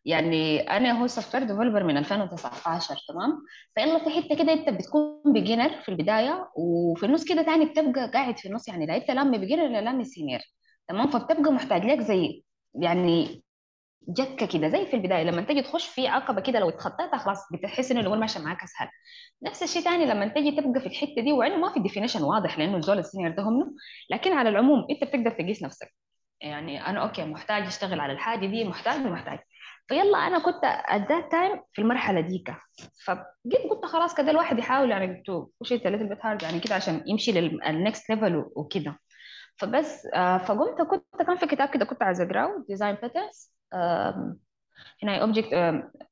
يعني أنا هو software developer من 2019 تمام؟ فيلا في حتة كده أنت بتكون beginner في البداية وفي النص كده تاني بتبقى قاعد في النص يعني لا أنت لامي beginner لا لامي senior تمام؟ فبتبقى محتاج لك زي يعني جكة كده زي في البداية لما تيجي تخش في عقبة كده لو اتخطيتها خلاص بتحس انه الأمور ماشية معاك أسهل. نفس الشيء تاني لما تيجي تبقى في الحتة دي وعنه ما في definition واضح لأنه الزول ال senior ده هم لكن على العموم أنت بتقدر تقيس نفسك. يعني أنا okay محتاج أشتغل على الحاجة دي محتاج محتاج. فيلا أنا كنت at time في المرحلة ديك فجيت قلت خلاص كده الواحد يحاول يعني it a little bit hard يعني كده عشان يمشي لل next level وكده. فبس آه، فقمت كنت كان في كتاب كده كنت عايزه اقراه design patterns هنا object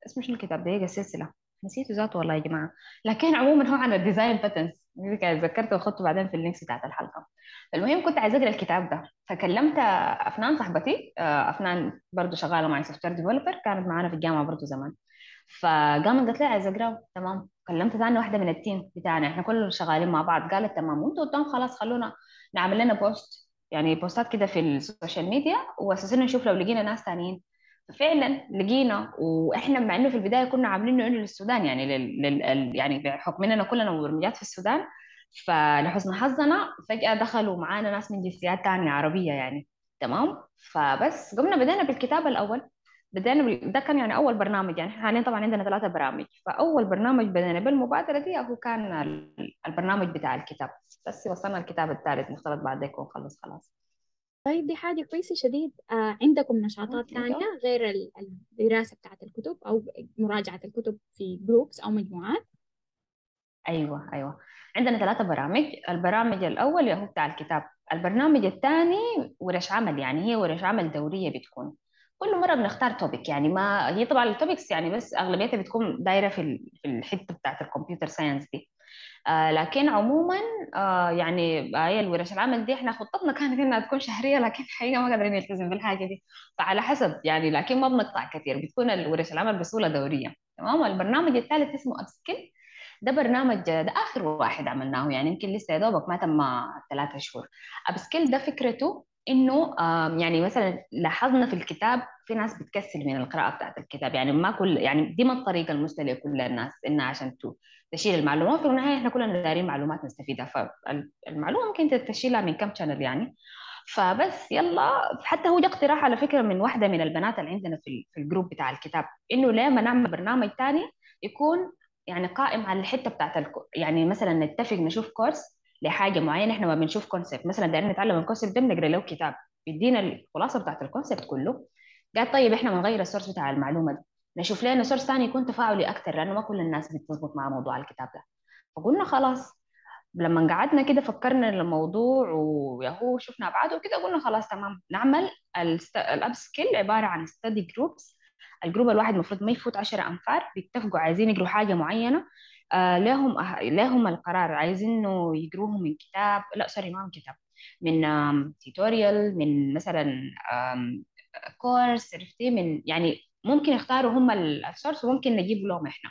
اسمه شنو الكتاب ده؟ هي سلسلة. نسيته ذاته والله يا جماعة. لكن عموما هو عن ال design patterns ذكرته واخدته بعدين في ال links بتاعت الحلقة. المهم كنت عايزة أقرأ الكتاب ده. فكلمت أفنان صاحبتي آه، أفنان برضو شغالة معي software developer كانت معانا في الجامعة برضو زمان. فقامت قالت لي عايزة أقرأه. تمام. كلمت ثاني واحدة من ال team بتاعنا. إحنا كلنا شغالين مع بعض. قالت تمام. وأنتوا قدام خلاص خلونا نعمل لنا post يعني بوستات كده في ال social media واساسا نشوف لو لقينا ناس تانيين. فعلا لقينا وإحنا مع إنه في البداية كنا عاملينه إنه للسودان يعني لل... لل... يعني بحكم إننا كلنا مبرمجات في السودان. فلحسن حظنا فجأة دخلوا معانا ناس من جنسيات تانية عربية يعني. تمام؟ فبس قمنا بدينا بالكتابه الأول. بدينا بال... ده كان يعني أول برنامج يعني حاليا طبعا عندنا ثلاثة برامج. فأول برنامج بدينا بالمبادرة دي هو كان ال- البرنامج بتاع الكتاب. بس وصلنا الكتاب الثالث مفترض بعد ذلك ونخلص خلاص. طيب دي حاجة كويسة شديد. آه عندكم نشاطات. تانية غير ال- الدراسة بتاعت الكتب أو مراجعة الكتب في جروبس أو مجموعات؟ أيوه أيوه. عندنا ثلاثة برامج. البرنامج الأول هو بتاع الكتاب. البرنامج الثاني ورش عمل يعني هي ورش عمل دورية بتكون. كل مرة بنختار topic يعني ما هي طبعا ال topics يعني بس أغلبيتها بتكون دايرة في في الحتة بتاعت ال computer science دي. آه لكن عموما آه يعني هي الورش العمل دي إحنا خطتنا كانت إنها تكون شهرية لكن الحقيقة ما قادرين نلتزم بالحاجة دي. فعلى حسب يعني لكن ما بنقطع كثير بتكون الورش العمل بصوره دورية. تمام؟ البرنامج الثالث اسمه Upskill. ده برنامج ده آخر واحد عملناه يعني يمكن لسه يا دوبك ما تم ثلاثة شهور. Upskill ده فكرته إنه يعني مثلا لاحظنا في الكتاب في ناس بتكسل من القراءة بتاعت الكتاب. يعني ما كل يعني دي ما الطريقة المثلى لكل الناس إنها عشان تشيل المعلومات. في النهاية إحنا كلنا دايرين معلومات نستفيدها. فالمعلومة ممكن تشيلها من كم channel يعني. فبس يلا. حتى هو ده اقتراح على فكرة من واحدة من البنات اللي عندنا في ال- في ال group بتاع الكتاب إنه ليه ما نعمل برنامج تاني يكون يعني قائم على الحتة بتاعت. يعني مثلا نتفق نشوف course لحاجة معينة إحنا ما بنشوف concept مثلا دايرين نتعلم ال concept ده بنقرأ له كتاب. بيدينا الخلاصة بتاعت ال concept كله. قال طيب إحنا بنغير ال source بتاع المعلومة دي. نشوف لنا source ثاني يكون تفاعلي أكثر لأنه ما كل الناس بتظبط مع موضوع الكتاب ده. فقلنا خلاص. لما قعدنا كده فكرنا الموضوع وياهو شفنا ابعاده وكده قلنا خلاص تمام. نعمل ال Upskill عبارة عن study groups ال group الواحد المفروض ما يفوت 10 أنفار بيتفقوا عايزين يقروا حاجة معينة. لهم أه... لهم القرار. عايزين إنه يقروه من كتاب لا sorry ما من كتاب. من tutorial من مثلا course عرفتي؟ من يعني ممكن يختاروا هم ال source وممكن نجيب لهم إحنا.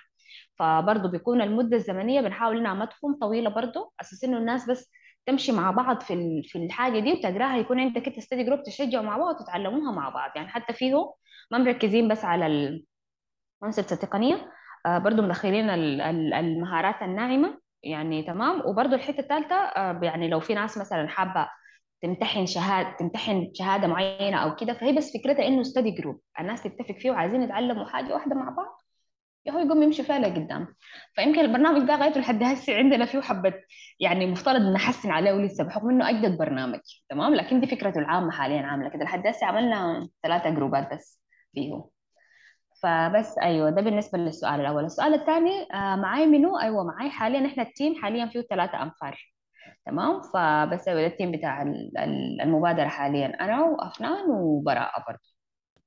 فبرضه بيكون المدة الزمنية بنحاول إنها ما تكون طويلة برضه. أساس إنه الناس بس تمشي مع بعض في في الحاجة دي وتقراها يكون عندك أنت study group تشجعوا مع بعض وتتعلموها مع بعض. يعني حتى فيه ما مركزين بس على ال concepts التقنية. آه برضه مدخلين ال- ال- المهارات الناعمة يعني تمام. وبرضه الحتة الثالثة آه يعني لو في ناس مثلا حابة تمتحن شهادة تمتحن شهادة معينة أو كده فهي بس فكرتها إنه study group الناس تتفق فيه وعايزين يتعلموا حاجة واحدة مع بعض هو يقوم يمشي فيها لقدام. فيمكن البرنامج ده غايته لحد هسه عندنا فيه حبة يعني مفترض نحسن عليه ولسه بحكم إنه أجدد برنامج تمام؟ لكن دي فكرته العامة حاليا عاملة كده لحد هسه عملنا ثلاثة group ات بس فيه. فبس أيوه ده بالنسبة للسؤال الأول. السؤال الثاني آه معاي منو؟ أيوه معاي. حاليا إحنا ال team حاليا فيه ثلاثة أنفار. تمام؟ فبس أيوه ده ال team بتاع ال- ال- المبادرة حاليا أنا وأفنان وبراءة برضه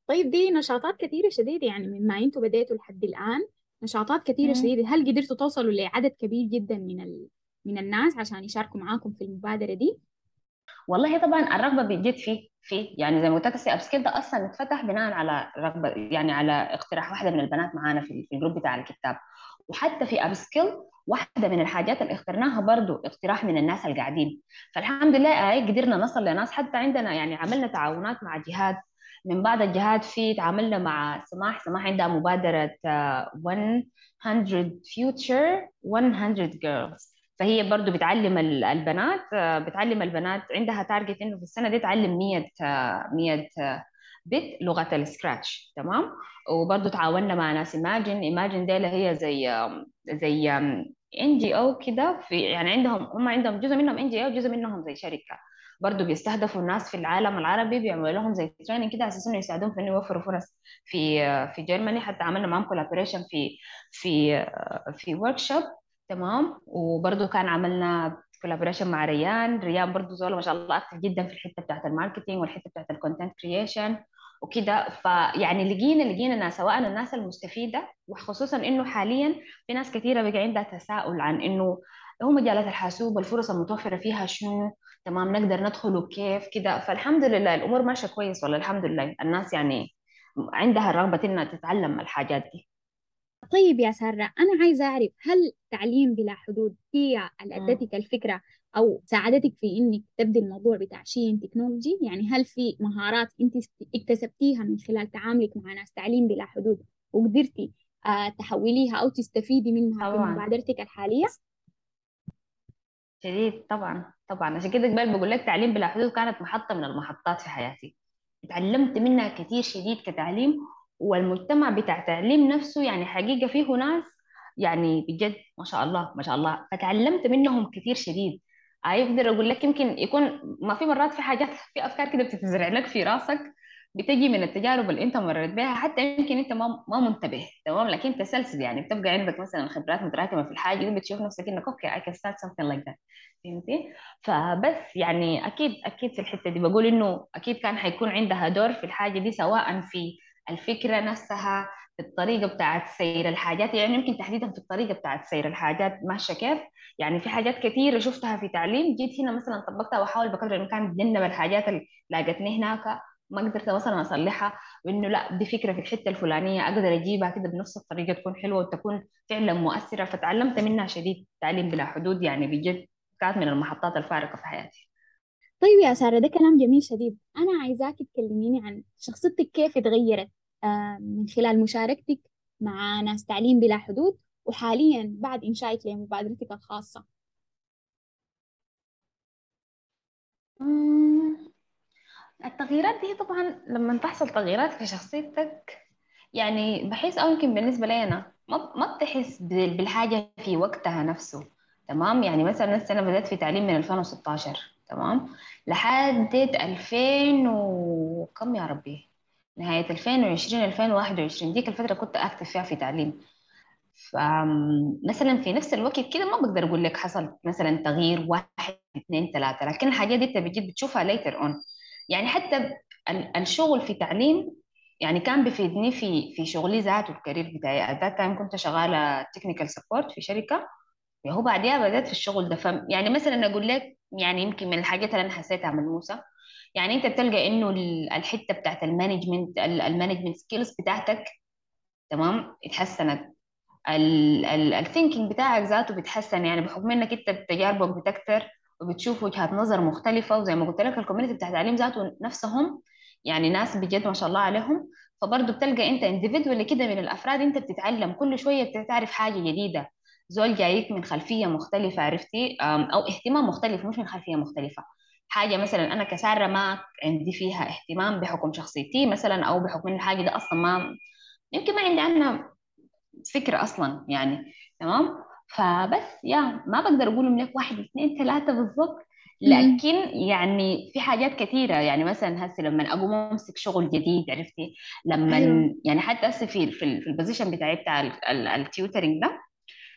طيب دي نشاطات كثيرة شديدة يعني من ما أنتوا بديتوا لحد الآن. نشاطات كثيرة مم. شديدة. هل قدرتوا توصلوا لعدد كبير جدا من ال... من الناس عشان يشاركوا معاكم في المبادرة دي؟ والله طبعا الرغبة بتجد فيه فيه. يعني زي ما قلت لك Upskill ده أصلا اتفتح بناء على رغبة يعني على اقتراح واحدة من البنات معانا في ال group بتاع الكتاب. وحتى في Upskill واحدة من الحاجات اللي اخترناها برضو اقتراح من الناس اللي قاعدين فالحمد لله هاي قدرنا نصل لناس. حتى عندنا يعني عملنا تعاونات مع جهات. من بعض الجهات في تعاملنا مع سماح. سماح عندها مبادرة آه، 100 future 100 girls. فهي برضو بتعلم ال- البنات آه، بتعلم البنات عندها target إنه في السنة دي تعلم 100 آه، 100 آه، بت لغة ال Scratch تمام؟ وبرضو تعاوننا مع ناس Imagine Imagine دي اللي هي زي زي NG أو كده في يعني عندهم هم عندهم جزء منهم NG أو جزء منهم زي شركة. برضو بيستهدفوا الناس في العالم العربي بيعملوا لهم زي training كده على أساس في إنه يوفروا فرص في آه، في Germany حتى عملنا معاهم collaboration في في آه، في workshop تمام. وبرضه كان عملنا collaboration مع ريان. ريان برضه زول ما شاء الله active جدا في الحتة بتاعت ال marketing والحتة بتاعت ال content creation وكده. فيعني لقينا لقينا ناس سواء الناس المستفيدة وخصوصا إنه حاليا في ناس كثيرة بقى عندها تساؤل عن إنه هو مجالات الحاسوب الفرص المتوفرة فيها شنو؟ تمام نقدر ندخله كيف كده. فالحمد لله الأمور ماشية كويس والله الحمد لله. الناس يعني عندها الرغبة إنها تتعلم الحاجات دي. طيب يا سارة أنا عايزة أعرف هل تعليم بلا حدود هي اللي. أدتك الفكرة أو ساعدتك في إنك تبدي الموضوع بتاع شين تكنولوجي يعني هل في مهارات أنت اكتسبتيها من خلال تعاملك مع ناس تعليم بلا حدود وقدرتي آه تحوليها أو تستفيدي منها في طبعا مبادرتك الحالية؟ شديد طبعا طبعا عشان كده قبل بقول لك تعليم بلا حدود كانت محطة من المحطات في حياتي اتعلمت منها كثير شديد كتعليم والمجتمع بتاع تعليم نفسه يعني حقيقة فيه ناس يعني بجد ما شاء الله ما شاء الله. فتعلمت منهم كثير شديد. أقدر أقول لك يمكن يكون ما في مرات في حاجات في أفكار كده بتتزرع لك في راسك بتجي من التجارب اللي أنت مريت بها حتى يمكن أنت ما ما منتبه. تمام؟ لكن تسلسل يعني بتبقى عندك مثلا خبرات متراكمة في الحاجة دي بتشوف نفسك إنك okay I can start something like that. فهمتي فبس يعني أكيد أكيد في الحتة دي. بقول إنه أكيد كان حيكون عندها دور في الحاجة دي سواء في الفكرة نفسها في الطريقة بتاعت سير الحاجات يعني يمكن تحديدا في الطريقة بتاعت سير الحاجات ماشية كيف؟ يعني في حاجات كثيرة شفتها في تعليم جيت هنا مثلا طبقتها وأحاول بقدر الإمكان أتجنب الحاجات اللي لاقتني هناك ما قدرت مثلا أصلحها وإنه لا دي فكرة في الحتة الفلانية أقدر أجيبها كده بنفس الطريقة تكون حلوة وتكون فعلا مؤثرة. فتعلمت منها شديد تعليم بلا حدود يعني بجد كانت من المحطات الفارقة في حياتي. طيب يا سارة ده كلام جميل شديد. أنا عايزاك تكلميني عن شخصيتك كيف اتغيرت؟ آه، من خلال مشاركتك مع ناس تعليم بلا حدود وحاليا بعد إنشائك لمبادرتك الخاصة. التغييرات دي طبعا لما تحصل تغييرات في شخصيتك يعني بحس أو يمكن بالنسبة لي أنا ما ما بتحس بال- بالحاجة في وقتها نفسه تمام؟ يعني مثلا السنة بدأت في تعليم من 2016 تمام؟ لحد 2000 وكم يا ربي؟ نهاية 2020 2021 ديك الفترة كنت أكتف فيها في تعليم. فمثلا في نفس الوقت كده ما بقدر أقول لك حصل مثلا تغيير واحد اثنين ثلاثة لكن الحاجات دي بتجي بتشوفها later on. يعني حتى ال- الشغل في تعليم يعني كان بيفيدني في في شغلي ذاته ال career بتاعي. that time كنت شغالة technical support في شركة وهو بعديها بدأت في الشغل ده. ف يعني مثلا أقول لك يعني يمكن من الحاجات اللي أنا حسيتها من موسى يعني أنت بتلقى إنه ال- الحتة بتاعت ال management ال management skills بتاعتك تمام؟ اتحسنت ال thinking بتاعك ذاته بيتحسن يعني بحكم انك انت تجاربك بتكتر وبتشوف وجهات نظر مختلفة وزي ما قلت لك الكوميونتي بتاع التعليم ذاته نفسهم يعني ناس بجد ما شاء الله عليهم. فبرضه بتلقى انت individually كده من الأفراد انت بتتعلم كل شوية بتعرف حاجة جديدة. زول جايك من خلفية مختلفة عرفتي؟ أو اهتمام مختلف مش من خلفية مختلفة. حاجة مثلا أنا كسارة ما عندي فيها اهتمام بحكم شخصيتي مثلا أو بحكم إن الحاجة دي أصلا ما يمكن ما عندي عنها فكرة أصلا يعني تمام؟ فبس يا ما بقدر أقول لك واحد اثنين ثلاثة بالضبط. لكن يعني في حاجات كثيرة يعني مثلا هسه لما أقوم أمسك شغل جديد عرفتي؟ لما أيوة. يعني حتى هسه في في, في ال position بتاعي بتاع ال tutoring ده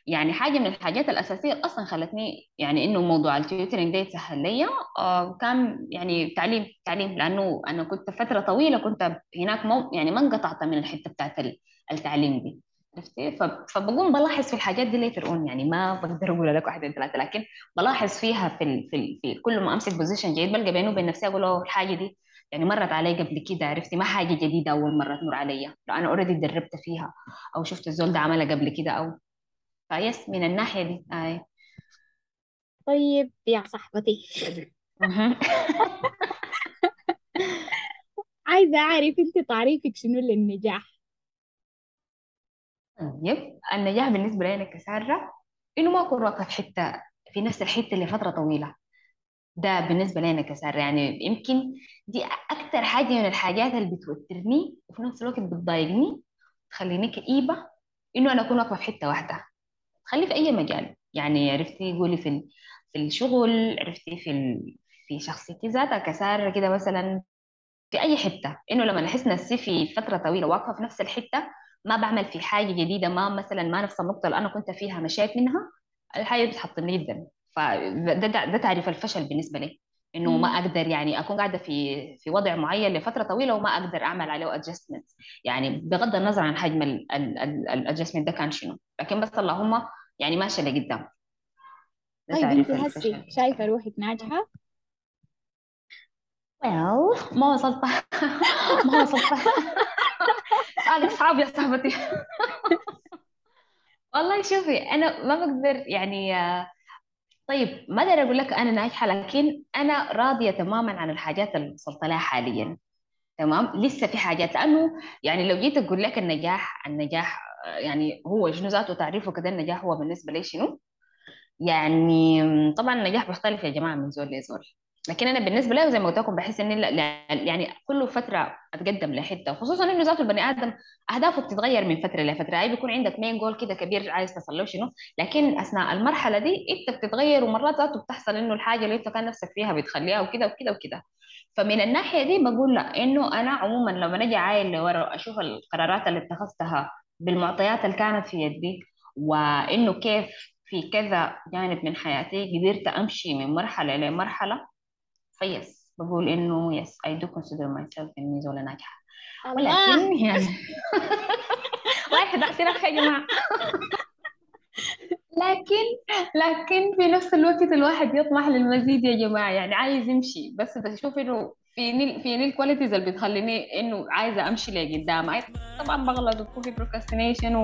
يعني حاجة من الحاجات الأساسية أصلا خلتني يعني إنه موضوع ال tutoring ده يتسهل لي آه كان يعني تعليم تعليم لأنه أنا كنت فترة طويلة كنت هناك مو يعني ما انقطعت من الحتة بتاعت ال- التعليم دي عرفتي فبقوم بلاحظ في الحاجات دي later on يعني ما بقدر أقول لك واحد اثنين ثلاثة لكن بلاحظ فيها في ال في, ال في كل ما أمسك position جديد بلقى بيني وبين نفسي أقول الحاجة دي يعني مرت علي قبل كده عرفتي ما حاجة جديدة أول مرة تمر علي لا أنا already تدربت فيها أو شفت الزول ده عملها قبل كده أو فيس من الناحية دي. أي. طيب يا صاحبتي. عايزة أعرف أنت تعريفك شنو للنجاح؟ طيب النجاح بالنسبة لي أنا كسارة إنه ما أكون واقفة في حتة في نفس الحتة لفترة طويلة. ده بالنسبة لي أنا كسارة. يعني يمكن دي أكتر حاجة من الحاجات اللي بتوترني وفي نفس الوقت بتضايقني تخليني كئيبة إنه أنا أكون واقفة في حتة واحدة. خلي في أي مجال. يعني عرفتي قولي في في الشغل عرفتي في ال... في شخصيتي ذاتها كسارة كده مثلا في أي حتة. إنه لما أحس نفسي في فترة طويلة واقفة في نفس الحتة ما بعمل في حاجة جديدة ما مثلا ما نفس النقطة اللي أنا كنت فيها مشيت منها الحاجة بتحطمني جدا. فده ده, تعريف الفشل بالنسبة لي. إنه ما مم. أقدر يعني أكون قاعدة في في وضع معين لفترة طويلة وما أقدر أعمل عليه أدجستمنت يعني بغض النظر عن حجم الأدجستمنت ده كان شنو. لكن بس اللهم يعني ماشية لقدام طيب أنت هسي لي روحك ناجحة؟ Well ما وصلت. ما وصلت. سؤالك صعب يا صاحبتي. والله شوفي أنا ما بقدر يعني آه، طيب ما أقدر أقول لك أنا ناجحة لكن أنا راضية تماما عن الحاجات اللي وصلت لها حاليا. تمام؟ لسه في حاجات لأنه يعني لو جيت أقول لك النجاح النجاح يعني هو شنو ذاته تعريفه كده النجاح هو بالنسبة لي شنو؟ يعني طبعا النجاح بيختلف يا جماعة من زول لزول. لكن أنا بالنسبة لي زي ما قلت لكم بحس إن يعني كل فترة أتقدم لحتة خصوصا إنه ذاته البني آدم أهدافه بتتغير من فترة لفتره أي بيكون عندك مين جول كده كبير عايز تصل له شنو؟ لكن أثناء المرحلة دي إنت بتتغير ومرات ذاته بتحصل إنه الحاجة اللي أنت كان نفسك فيها بتخليها وكده وكده وكده. فمن الناحية دي بقول لأ إنه أنا عموما لما أجي أعاين لورا أشوف القرارات اللي اتخذتها بالمعطيات اللي كانت في يدي وإنه كيف في كذا جانب من حياتي قدرت أمشي من مرحلة لمرحله فيس. بقول إنه yes I do consider myself إني زوله ناجحة. ولكن يعني واحد احسن يا جماعة. لكن لكن في نفس الوقت الواحد يطمح للمزيد يا جماعة. يعني عايز يمشي. بس بشوف إنه فيني فيني ال qualities اللي بتخليني إنه عايزة أمشي لقدام. طبعا بغلط وبكون في بروكاستينيشن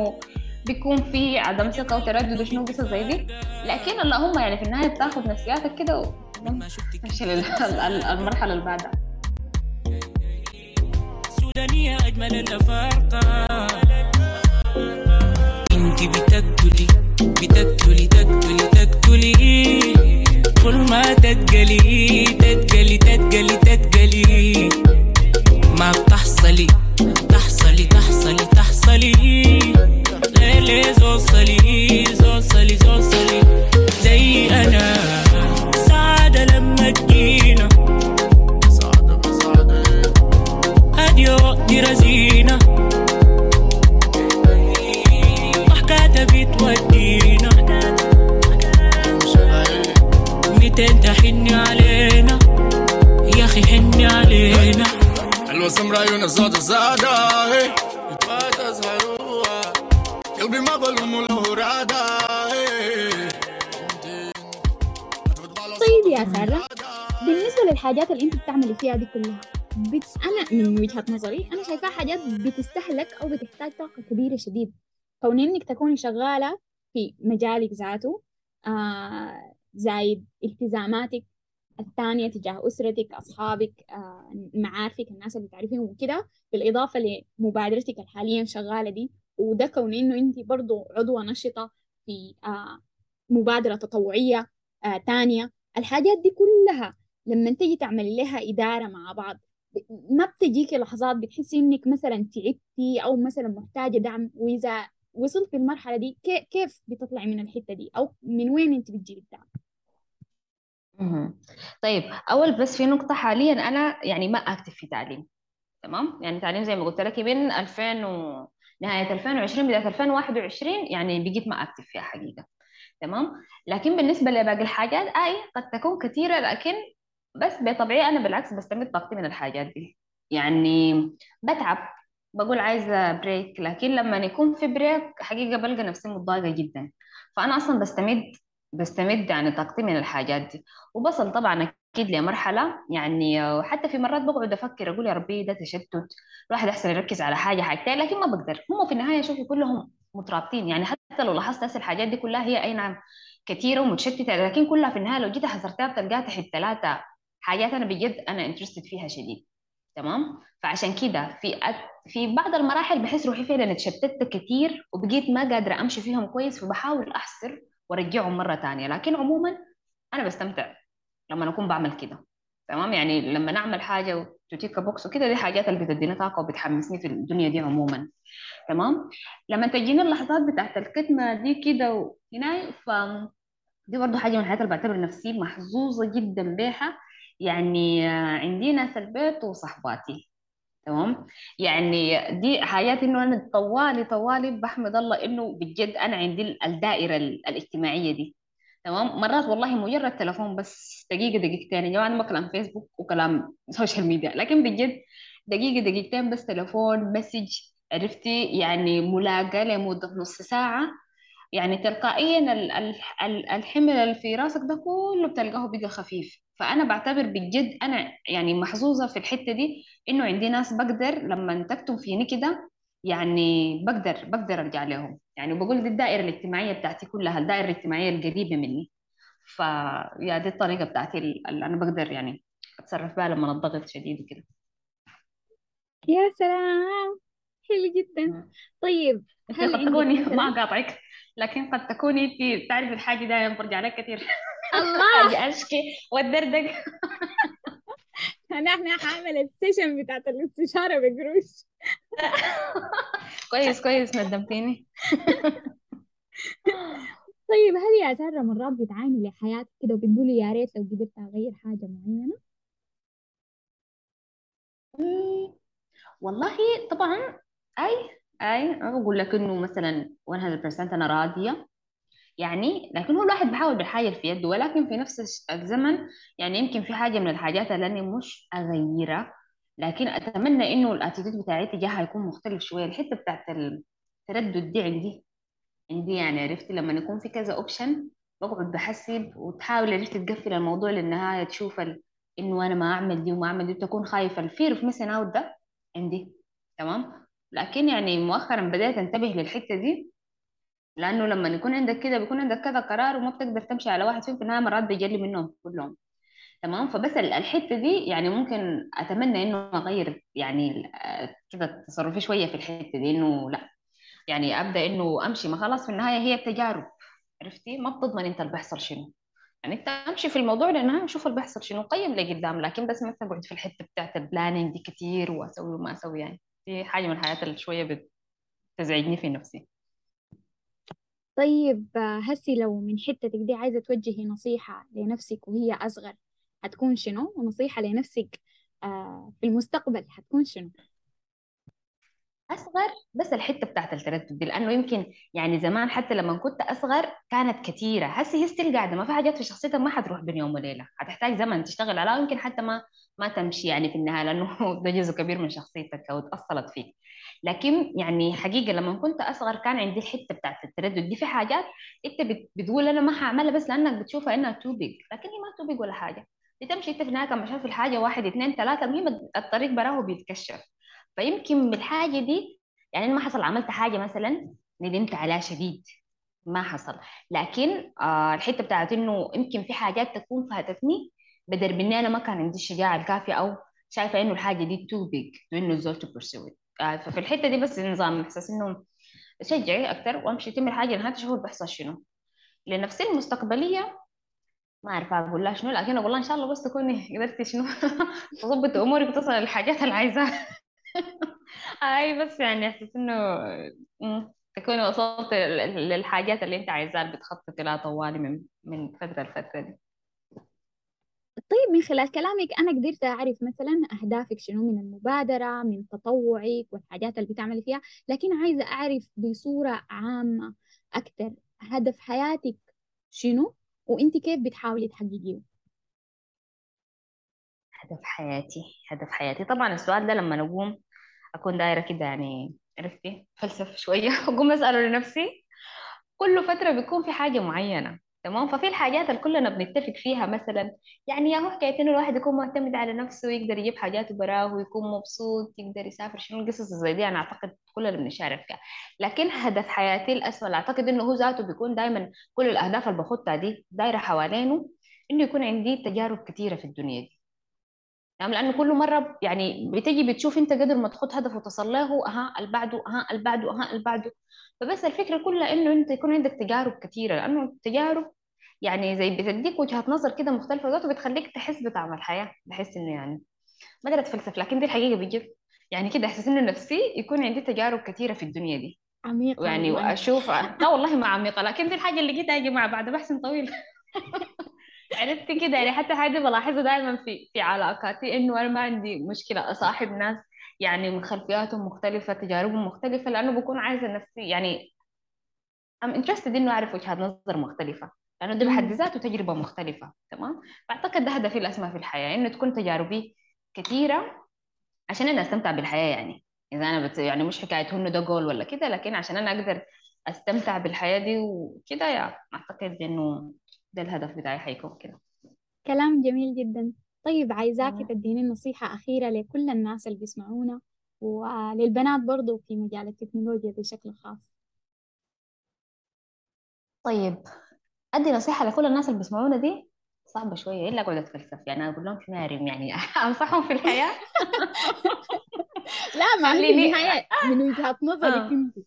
وبيكون في عدم ثقة وتردد وشنو قصص زي دي. لكن اللهم يعني في النهاية بتاخد نفسياتك كده وتمشي للمرحلة اللي بعدها. سودانية أجمل الأفارقة. انت بتقتلي بتقتلي تقتلي تقتلي كل ما تتقلي تتقلي تتقلي تتقلي ما بتحصلي. دي كلها. بت... أنا من وجهة نظري أنا شايفاها حاجات بتستهلك أو بتحتاج طاقة كبيرة شديد. كون إنك تكوني شغالة في مجالك ذاته آه زايد التزاماتك الثانية تجاه أسرتك أصحابك آه معارفك الناس اللي تعرفيهم وكده بالإضافة لمبادرتك الحاليا شغالة دي. وده كون إنه أنت برضو عضوة نشطة في آه مبادرة تطوعية آه تانية الحاجات دي كلها لما تيجي تعملي لها إدارة مع بعض ما بتجيكي لحظات بتحسي إنك مثلا تعبتي أو مثلا محتاجة دعم وإذا وصلت المرحلة دي كي- كيف بتطلعي من الحتة دي؟ أو من وين أنت بتجيبي الدعم. طيب أول بس في نقطة حاليا أنا يعني ما active في تعليم تمام؟ يعني تعليم زي ما قلت لك من 2000 و نهاية 2020 بداية 2021 يعني بقيت ما active فيها حقيقة تمام؟ لكن بالنسبة لباقي الحاجات أي قد تكون كثيرة لكن بس بطبيعي أنا بالعكس بستمد طاقتي من الحاجات دي. يعني بتعب بقول عايزة break لكن لما يكون في break حقيقة بلقى نفسي متضايقة جدا. فأنا أصلا بستمد بستمد يعني طاقتي من الحاجات دي. وبصل طبعا أكيد لمرحلة يعني حتى في مرات بقعد أفكر أقول يا ربي ده تشتت الواحد أحسن يركز على حاجة حاجتين لكن ما بقدر. هم في النهاية شوفي كلهم مترابطين. يعني حتى لو لاحظت هسه الحاجات دي كلها هي أي نعم كثيره ومتشتتة لكن كلها في النهاية لو جيت حصرتها بتلقاها تحت ثلاثة حاجات أنا بجد أنا interested فيها شديد تمام؟ فعشان كده في أك... في بعض المراحل بحس روحي فعلا اتشتت كتير وبقيت ما قادرة أمشي فيهم كويس فبحاول أحصر وأرجعهم مرة تانية لكن عموما أنا بستمتع لما أكون بعمل كده تمام؟ يعني لما نعمل حاجة و tick box وكده دي حاجات اللي بتديني طاقة وبتحمسني في الدنيا دي عموما تمام؟ لما تجيني اللحظات بتاعت الكتمه دي كده وهنا ف دي برضه حاجة من الحاجات اللي بعتبر نفسي محظوظة جدا بيها يعني عندي ناس البيت وصحباتي تمام؟ يعني دي حاجات إنه أنا طوالي طوالي بحمد الله إنه بجد أنا عندي ال- الدائرة ال- الاجتماعية دي تمام؟ مرات والله مجرد تلفون بس دقيقة دقيقتين يا جماعة ما كلام فيسبوك وكلام سوشيال ميديا لكن بجد دقيقة دقيقتين بس تلفون مسج عرفتي؟ يعني ملاقاة لمدة نص ساعة يعني تلقائيا ال- ال- ال- الحمل اللي في راسك ده كله بتلقاه بقى خفيف. فأنا بعتبر بجد أنا يعني محظوظة في الحتة دي إنه عندي ناس بقدر لما تكتم فيني كده يعني بقدر بقدر أرجع لهم. يعني بقول دي الدائرة الاجتماعية بتاعتي كلها الدائرة الاجتماعية القريبة مني. فيا دي الطريقة بتاعتي اللي أنا بقدر يعني أتصرف بها لما الضغط شديد وكده يا سلام! حلو جدا. طيب هل عندك ما قاطعك لكن قد تكوني انت بتعرفي الحاجة دايما برجع لك كثير. الله. أشكي واتدردق نحن حعمل السيشن بتاعت الاستشارة بقروش. كويس كويس ندمتيني. طيب هل يا سارة مرات بتعاني لحياتك كده وبتقولي يا ريت لو قدرت أغير حاجة معينة؟ مم، والله طبعا أي أي بقول لك إنه مثلا 100% أنا راضية. يعني لكن هو الواحد بيحاول بالحاجة اللي في يده ولكن في نفس الزمن يعني يمكن في حاجة من الحاجات اللي أنا مش اغيرها لكن أتمنى إنه ال attitude بتاعي تجاهها يكون مختلف شوية. الحتة بتاعت ال- التردد دي عندي عندي يعني عرفتي لما يكون في كذا option بقعد بحسب وتحاول عرفتي تقفل الموضوع للنهاية تشوف ال... إنه أنا ما أعمل دي وما أعمل دي تكون خايفة. ال fear of missing out ده عندي تمام؟ لكن يعني مؤخرا بدأت أنتبه للحتة دي لأنه لما يكون عندك كده بيكون عندك كذا قرار وما بتقدر تمشي على واحد فيهم في النهاية مرات بيجلي منهم كلهم. تمام؟ فبس ال- الحتة دي يعني ممكن أتمنى إنه أغير يعني كده تصرفي شوية في الحتة دي إنه لا. يعني أبدأ إنه أمشي. ما خلاص في النهاية هي تجارب عرفتي؟ ما بتضمن أنت اللي بيحصل شنو. يعني أنت أمشي في الموضوع للنهايه شوف اللي بيحصل شنو. قيم لقدام لكن بس ما تقعد في الحتة بتاعت البلاننج دي كتير وأسوي وما أسوي يعني. دي حاجة من الحاجات اللي شوية بتزعجني في نفسي. طيب هسي لو من حتتك دي عايزة توجهي نصيحة لنفسك وهي أصغر هتكون شنو؟ ونصيحة لنفسك آه، في المستقبل هتكون شنو؟ أصغر بس الحتة بتاعت التردد دي لأنه يمكن يعني زمان حتى لما كنت أصغر كانت كثيره هسه هي still قاعدة ما في حاجات في شخصيتك ما حتروح بين يوم وليلة. هتحتاج زمن تشتغل عليها ويمكن حتى ما ما تمشي يعني في النهاية لأنه ده جزء كبير من شخصيتك أو اتاصلت فيك. لكن يعني حقيقة لما كنت أصغر كان عندي الحتة بتاعت التردد دي. في حاجات أنت بت- بتقول أنا ما هعملها بس لأنك بتشوفها إنها too big لكن هي ما too big ولا حاجة. بتمشي أنت في النهاية كما شايف الحاجة واحد اثنين ثلاثة المهم الطريق براه بيتكشف. فيمكن بالحاجة دي يعني أنا ما حصل عملت حاجة مثلا ندمت عليها شديد ما حصل. لكن آه الحتة بتاعت إنه يمكن في حاجات تكون فاتتني بدل إني أنا ما كان عندي الشجاعة الكافية أو شايفة إنه الحاجة دي big to إنه الزول it. آه ففي الحتة دي بس نظام إحساس إنه شجعي أكتر وأمشي تم الحاجة لنهاية تشوفوا بيحصل شنو. لنفسي المستقبلية ما أعرف أقول لها شنو لكن أقول لها إن شاء الله بس تكوني قدرتي شنو تظبط أمورك وتصل للحاجات اللي عايزاها. أي بس يعني أحس إنه مم، تكوني وصلت لل- للحاجات اللي أنت عايزاها اللي بتخططي لها طوالي من من فترة لفترة دي. طيب من خلال كلامك أنا قدرت أعرف مثلا أهدافك شنو من المبادرة من تطوعك والحاجات اللي بتعملي فيها لكن عايزة أعرف بصورة عامة أكتر هدف حياتك شنو وأنت كيف بتحاولي تحققيه؟ هدف حياتي هدف حياتي. طبعا السؤال ده لما نقوم أكون دايرة كده يعني عرفتي فلسف شوية. أقوم أسأله لنفسي. كل فترة بيكون في حاجة معينة تمام؟ ففي الحاجات اللي كلنا بنتفق فيها مثلا يعني يا هو حكاية انه الواحد يكون معتمد على نفسه ويقدر يجيب حاجاته براه ويكون مبسوط يقدر يسافر. شنو القصص زي دي؟ أنا أعتقد كلنا بنشارك فيها. لكن هدف حياتي الاسمى أعتقد إنه هو ذاته بيكون دائما كل الأهداف اللي بخطها دي دايرة حوالينه إنه يكون عندي تجارب كثيرة في الدنيا دي. تمام؟ لأنه كل مرة يعني بتيجي بتشوف أنت قدر ما تخط هدف وتصل له أها اللي بعده أها اللي بعده أها اللي بعده فبس الفكرة كلها إنه أنت يكون عندك تجارب كثيره لأنه التجارب يعني زي بتديك وجهة نظر كده مختلفة ذاته بتخليك تحس بطعم الحياة بحس إنه يعني ما قدرت أتفلسف لكن دي الحقيقة بجد يعني كده إحساس إنه نفسي يكون عندي تجارب كثيره في الدنيا دي. عميقة ويعني والله. واشوف لا والله ما عميقة لكن دي الحاجة اللي جيت يا جماعة بعد بحث طويل. عرفت كده يعني حتى هذه بلاحظها دائما في في علاقاتي إنه أنا ما عندي مشكلة أصاحب ناس يعني من خلفياتهم مختلفة تجاربهم مختلفة لأنه بكون عايزة نفسي يعني I'm interested إنه أعرف وجهات نظر مختلفة لأنه ده بحد. ذاته تجربة مختلفة تمام فأعتقد ده هدفي الأسمى في الحياة إنه تكون تجاربي كثيرة عشان أنا أستمتع بالحياة يعني إذا أنا بت... يعني مش حكايه إنه ده جول ولا كده لكن عشان أنا أقدر أستمتع بالحياة دي وكده يا أعتقد إنه ده الهدف بتاعي حيكون كده. كلام جميل جدا. طيب عايزاكي تديني نصيحة أخيرة لكل الناس اللي بيسمعونا وللبنات برضو في مجال التكنولوجيا بشكل خاص. طيب أدي نصيحة لكل الناس اللي بيسمعونا دي. صعبة شوية الا أقعد أتفلسف؟ يعني أقول لهم شنو يعني أنصحهم في الحياة؟ لا ما هي النهاية من وجهة نظرك آه. انت.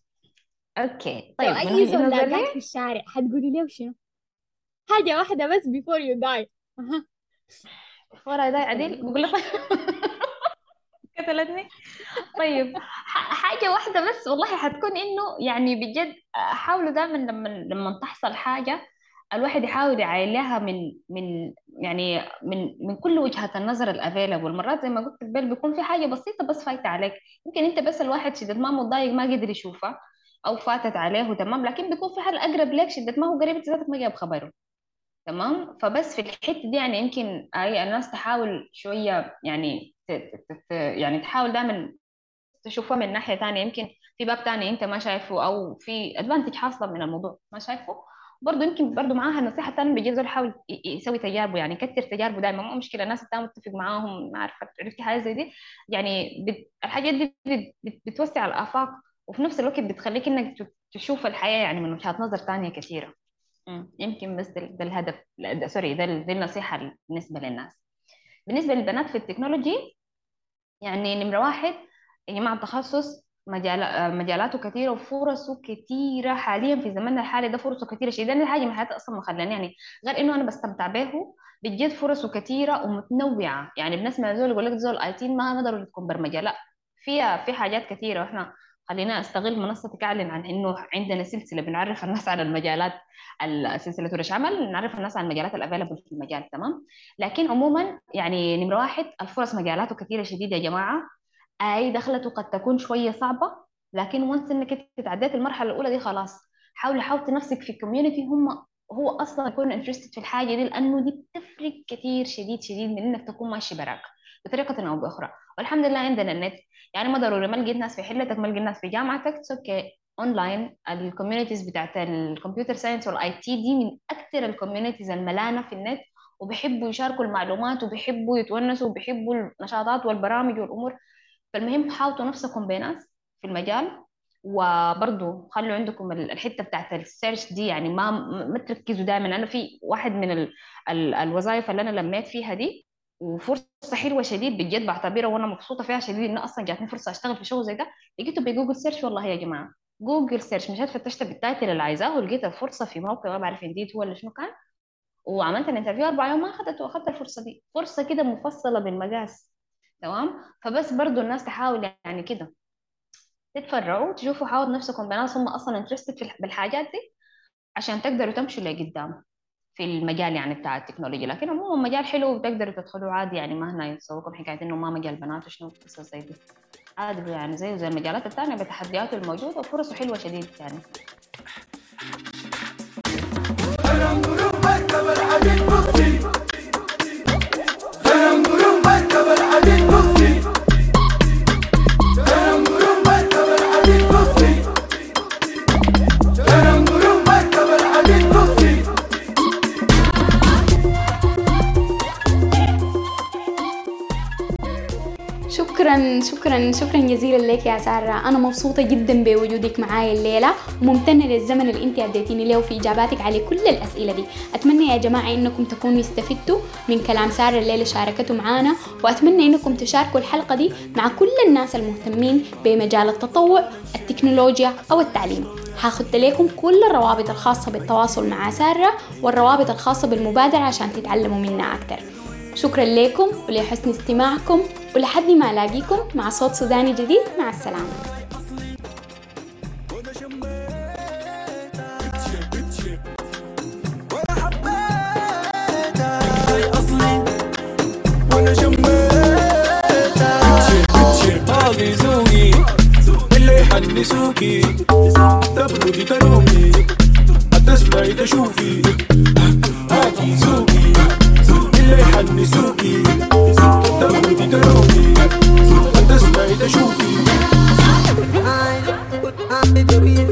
أوكي لو طيب من أي زول في الشارع حتقولي له شنو؟ حاجة واحدة بس before you die. ورا ده قتلت عديل بقول له قتلتني؟ طيب ح- حاجة واحدة بس والله حتكون إنه يعني بجد حاولوا دائما لما لما تحصل حاجة الواحد يحاول يعاينها من من يعني من من كل وجهات النظر ال available مرات زي ما قلت قبل بيكون في حاجة بسيطة بس فايته عليك. يمكن أنت بس الواحد شدة ما متضايق ما قدر يشوفها أو فاتت عليه تمام لكن بيكون في حل أقرب لك شدة ما هو قريب ذاتك ما جايب خبره. تمام فبس في الحتة دي يعني يمكن اي الناس تحاول شوية يعني. يعني تحاول دائما تشوفها من ناحية تانية يمكن في باب تاني أنت ما شايفه أو في advantage حاصلة من الموضوع ما شايفه برضه يمكن برضه معاها النصيحة التانية بيجي زول يحاول يسوي تجاربه يعني كتر تجاربه دائما مو مشكلة الناس التانية متفق معاهم ما عارفة عرفتي حاجة زي دي يعني. الحاجات دي بت... بت... بتوسع الآفاق وفي نفس الوقت بتخليك إنك تشوف الحياة يعني من وجهات نظر تانية كثيرة يمكن بس ده, الهدف ده sorry ده النصيحة بالنسبة للناس. بالنسبة للبنات في ال technology يعني نمرة واحد يا جماعة التخصص مجال مجالاته كثيرة وفرصه كثيرة حاليا في زماننا الحالي ده فرصه كثيرة شيء ده الحاجة من حياتي أصلا مخلاني يعني غير إنه أنا بستمتع به بجد فرصه كثيرة ومتنوعة. يعني بنسمع زول يقول لك زول IT ما ضروري تكون برمجة لا فيها في حاجات كثيرة وإحنا خلينا أستغل منصتك أعلن عن إنه عندنا سلسلة بنعرف الناس على المجالات ال- سلسلة ورش عمل نعرف الناس على المجالات ال available في المجال تمام؟ لكن عموما يعني نمرة واحد الفرص مجالاته كثيرة شديدة يا جماعة. أي دخلته قد تكون شوية صعبة لكن وانس إنك تعديت المرحلة الأولى دي خلاص حاولي حاولي نفسك في كوميونتي هم هو أصلا يكون انترستد في الحاجة دي لأنه دي بتفرق كثير شديد شديد من إنك تكون ماشي براك. بطريقة أو بأخرى والحمد لله عندنا النت. يعني ما ضروري ما لقيت ناس في حلتك ما لقيت ناس في جامعتك أوكي اونلاين الكوميونيتيز بتاعت الكمبيوتر ساينس والاي تي دي من أكثر الكوميونيتيز الملانة في النت وبيحبوا يشاركوا المعلومات وبيحبوا يتونسوا وبيحبوا النشاطات والبرامج والأمور. فالمهم حاوطوا نفسكم بناس في المجال وبرضه خلوا عندكم ال- الحتة بتاعت السيرش دي. يعني ما ما تركزوا دائما أنا في واحد من ال ال الوظائف اللي أنا لميت فيها دي وفرصة حلوة شديد بجد بعتبرها وأنا مبسوطة فيها شديد إن أصلا جاتني فرصة أشتغل في شغل زي ده. لقيته بجوجل سيرش والله يا جماعة. جوجل سيرش مشيت فتشت بالتايتل اللي عايزاه ولقيت الفرصة في موقع ما بعرف انديد هو ولا شنو كان. وعملت الانترفيو أربع يوم ما اخذته واخذت الفرصة دي. فرصة كده مفصلة بالمقاس تمام؟ فبس برضو الناس تحاول يعني كده تتفرعوا تشوفوا حاول نفسكم بناس هم أصلا انترستد بالحاجات دي عشان تقدروا تمشوا لقدام. في المجال يعني بتاع التكنولوجيا لكن عموما مجال حلو وتقدروا تدخلوا عادي يعني ما هنا حكاية إنه ما مجال بنات وشنو قصص زي دي. عادي يعني زي زي المجالات الثانية بتحدياته الموجودة وفرصه حلوة شديد يعني. شكرا شكرا جزيلا لك يا سارة. أنا مبسوطة جدا بوجودك معايا الليلة. وممتنة للزمن اللي أنت أديتيني له في إجاباتك على كل الأسئلة دي. أتمنى يا جماعة إنكم تكونوا استفدتوا من كلام سارة الليلة شاركته معانا. وأتمنى إنكم تشاركوا الحلقة دي مع كل الناس المهتمين بمجال التطوع التكنولوجيا أو التعليم. هاخد لكم كل الروابط الخاصة بالتواصل مع سارة والروابط الخاصة بالمبادرة عشان تتعلموا منها أكتر. شكرا لكم ولحسن استماعكم. ولحد ما ألاقيكم مع صوت سوداني جديد مع السلامة. هذه زوقي اللي يحن سوقي تبرد كلامي تسمعي تشوفي هذه زوقي اللي يحن I'm to the wheel.